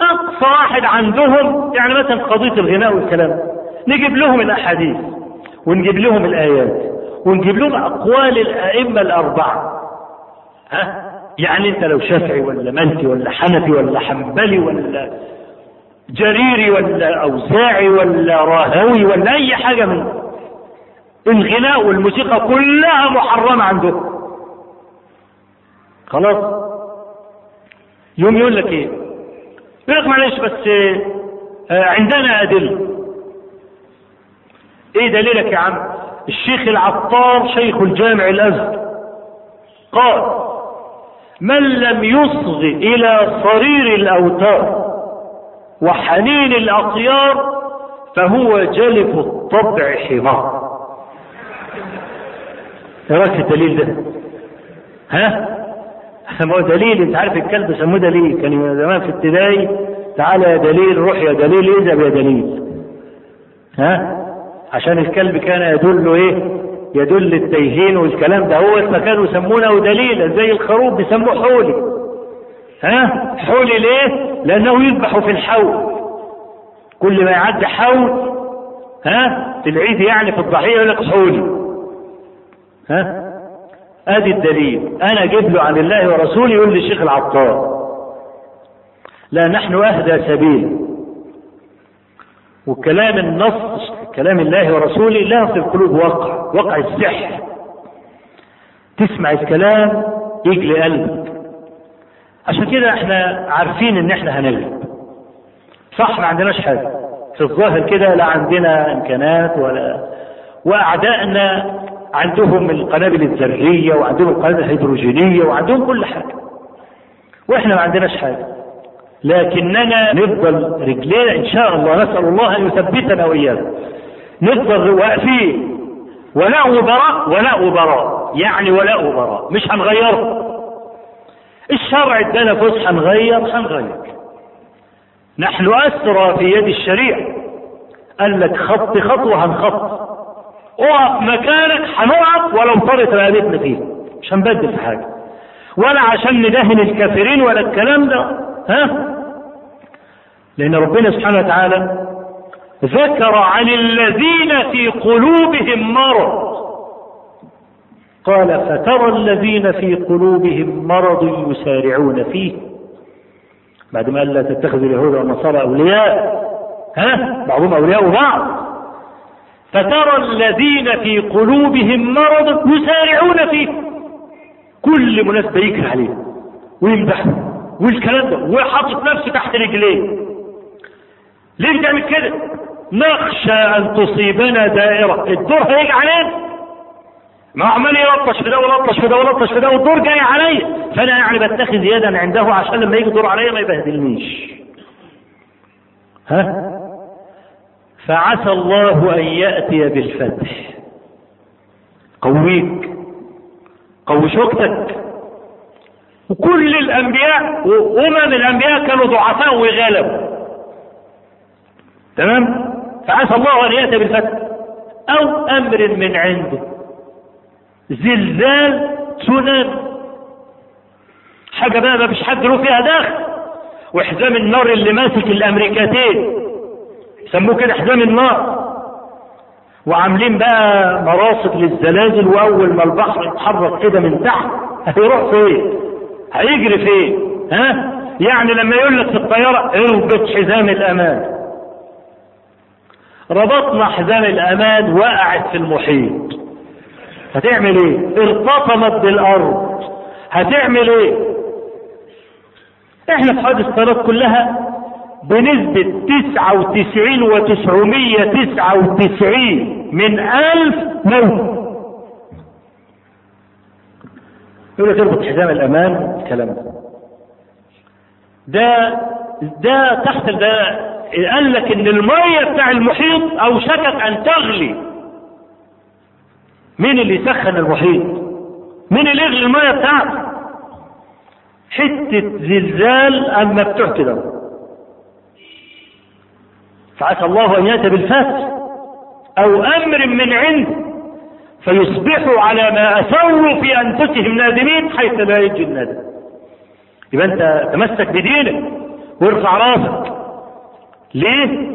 أقصى واحد عندهم يعني مثلا قضية الغناء والكلام نجيب لهم الأحاديث ونجيب لهم الآيات ونجيب لهم أقوال الأئمة الأربعة. ها؟ يعني انت لو شافعي ولا مالكي ولا حنفي ولا حنبلي ولا جريري ولا أوزاعي ولا راهوي ولا أي حاجة من الغناء والموسيقى كلها محرمة عندهم. خلاص؟ يوم يقول لك إيه؟ يقول لك معلش بس آه عندنا أدلة. إيه دليلك يا عم؟ الشيخ العطار شيخ الجامع الأزهر قال من لم يصغ إلى صرير الأوتار وحنين الاطيار فهو جلف الطبع حمار. رأيك في الدليل ده؟ ها؟ ما هو دليل أنت عارف الكلب سموه دليل. كان زمان في ابتدائي تعالى يا دليل روح يا دليل اذهب يا دليل. ها؟ عشان الكلب كان يدل إيه؟ يدل التيهين والكلام ده هو فكانوا يسمونه دليلا زي الخروف بيسموه حولي. ها؟ حولي ليه؟ لأنه يذبح في الحول. كل ما يعدي حول ها؟ في العيد يعني في الضحية يقول لك حول ها؟ أدي الدليل. أنا أجيب له عن الله ورسوله يقول لي الشيخ العطار لا نحن أهدى سبيل. وكلام النص كلام الله ورسوله له في القلوب وقع وقع السحر. تسمع الكلام يجلي قلبك عشان كده إحنا عارفين ان إحنا هنغلب صح ما عندناش حاجة. في الظاهر كده لا عندنا إمكانات ولا وأعدائنا عندهم القنابل الذرية وعندهم القنابل الهيدروجينية وعندهم كل حاجة. وإحنا ما عندناش حاجة. لكننا نفضل رجلينا إن شاء الله نسأل الله أن يثبتنا وإياكم. نفضل واقفين ولاء وبراء ولاء وبراء يعني ولاء وبراء مش هنغيره. الشرع ادانا فسحه نغير هنغير نحن أسرى في يد الشريعه قال لك خط خطوة هنخط. اقف مكانك هنقف ولو طرت رقبتنا فيه. مش هنبدل في حاجة. ولا عشان ندهن الكافرين ولا الكلام ده. ها؟ لأن ربنا سبحانه وتعالى ذكر عن الذين في قلوبهم مرض. قال فترى الذين في قلوبهم مرض يسارعون فيه. بعد ما قال لا تتخذوا اليهود والنصارى أولياء. ها؟ بعضهم أولياء بعض. فترى الذين في قلوبهم مرض يسارعون فيه. كل مناسبة يجري عليه. ويمدحه والكلام ده وحاطط نفسه تحت رجليه. ليه بتعمل كده؟ نخشى أن تصيبنا دائرة. الدور هيجي علينا. ما عمال يلطش في ده ويلطش في ده ويلطش في ده والدور جاي عليا فأنا يعني بتخذ يدا عنده عشان لما يجي الدور عليا ما يبهدلنيش. ها؟ فعسى الله أن يأتي بالفتح. قويك. قوي شوكتك. وكل الأنبياء وأمم الأنبياء كانوا ضعفاء وغلبوا. تمام؟ فعسى الله أن يأتي بالفتح أو أمر من عنده. زلزال تسونامي حاجة بقى ما فيش حد له فيها داخل وحزام النار اللي ماسك الأمريكتين. يسموه كده حزام النار. وعاملين بقى مراصد للزلازل وأول ما البحر يتحرك كده من تحت هيروح فين؟ هيجري فين؟ ها؟ يعني لما يقول لك في الطيارة اربط حزام الأمان. ربطنا حزام الامان وقعت في المحيط. هتعمل إيه؟ ارتطمت بالأرض. هتعمل إيه؟ إحنا في حوادث الطيارات كلها بنسبة تسعة وتسعين وتسعمية تسعة وتسعين من ألف موت. يقول لك اربط حزام الأمان الكلام ده ده تحت ده قال لك إن المية بتاع المحيط اوشكت أن تغلي. مين اللي يسخن المحيط؟ مين اللي يغلي المية بتاعته حتة زلزال اما بتوع كده. فعسى الله أن يأتي بالفتح أو أمر من عنده فيصبحوا على ما اسروا في أنفسهم نادمين حيث لا يجي الندم يبقى أنت تمسك بدينك وارفع راسك. ليه؟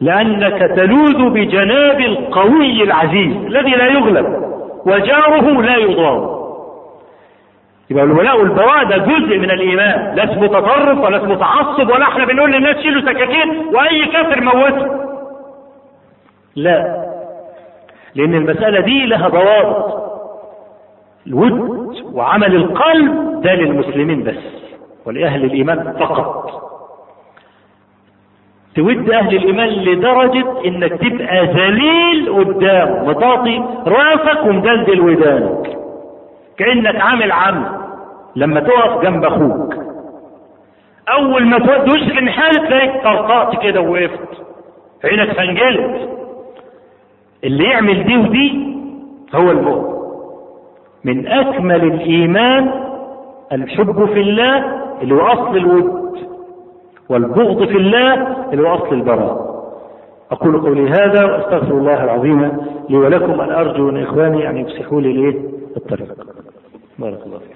لأنك تلوذ بجناب القوي العزيز الذي لا يغلب وجاره لا يضام يبقى الولاء والبراء ده جزء من الإيمان لا اسمه تطرف ولا اسمه تعصب ولا إحنا بنقول للناس شيلوا سكاكين وأي كافر موته. لا لأن المسألة دي لها ضوابط. الود وعمل القلب ده للمسلمين بس ولأهل الإيمان فقط. تود أهل الإيمان لدرجة إنك تبقى ذليل قدام. مطاطي رأسك ومدلدل ودانك كأنك عامل عمل لما تقف جنب أخوك. أول ما تودوش النحال تلاقيك طرطقت كده ووقفت. عينك فنجلت. اللي يعمل دي ودي هو المؤمن من أكمل الإيمان الحب في الله اللي هو أصل الود والبغض في الله اللي هو اصل البراء. أقول قولي هذا وأستغفر الله العظيم لي ولكم أن أرجو من إخواني أن يفسحوا لي الطريق. بارك الله فيك.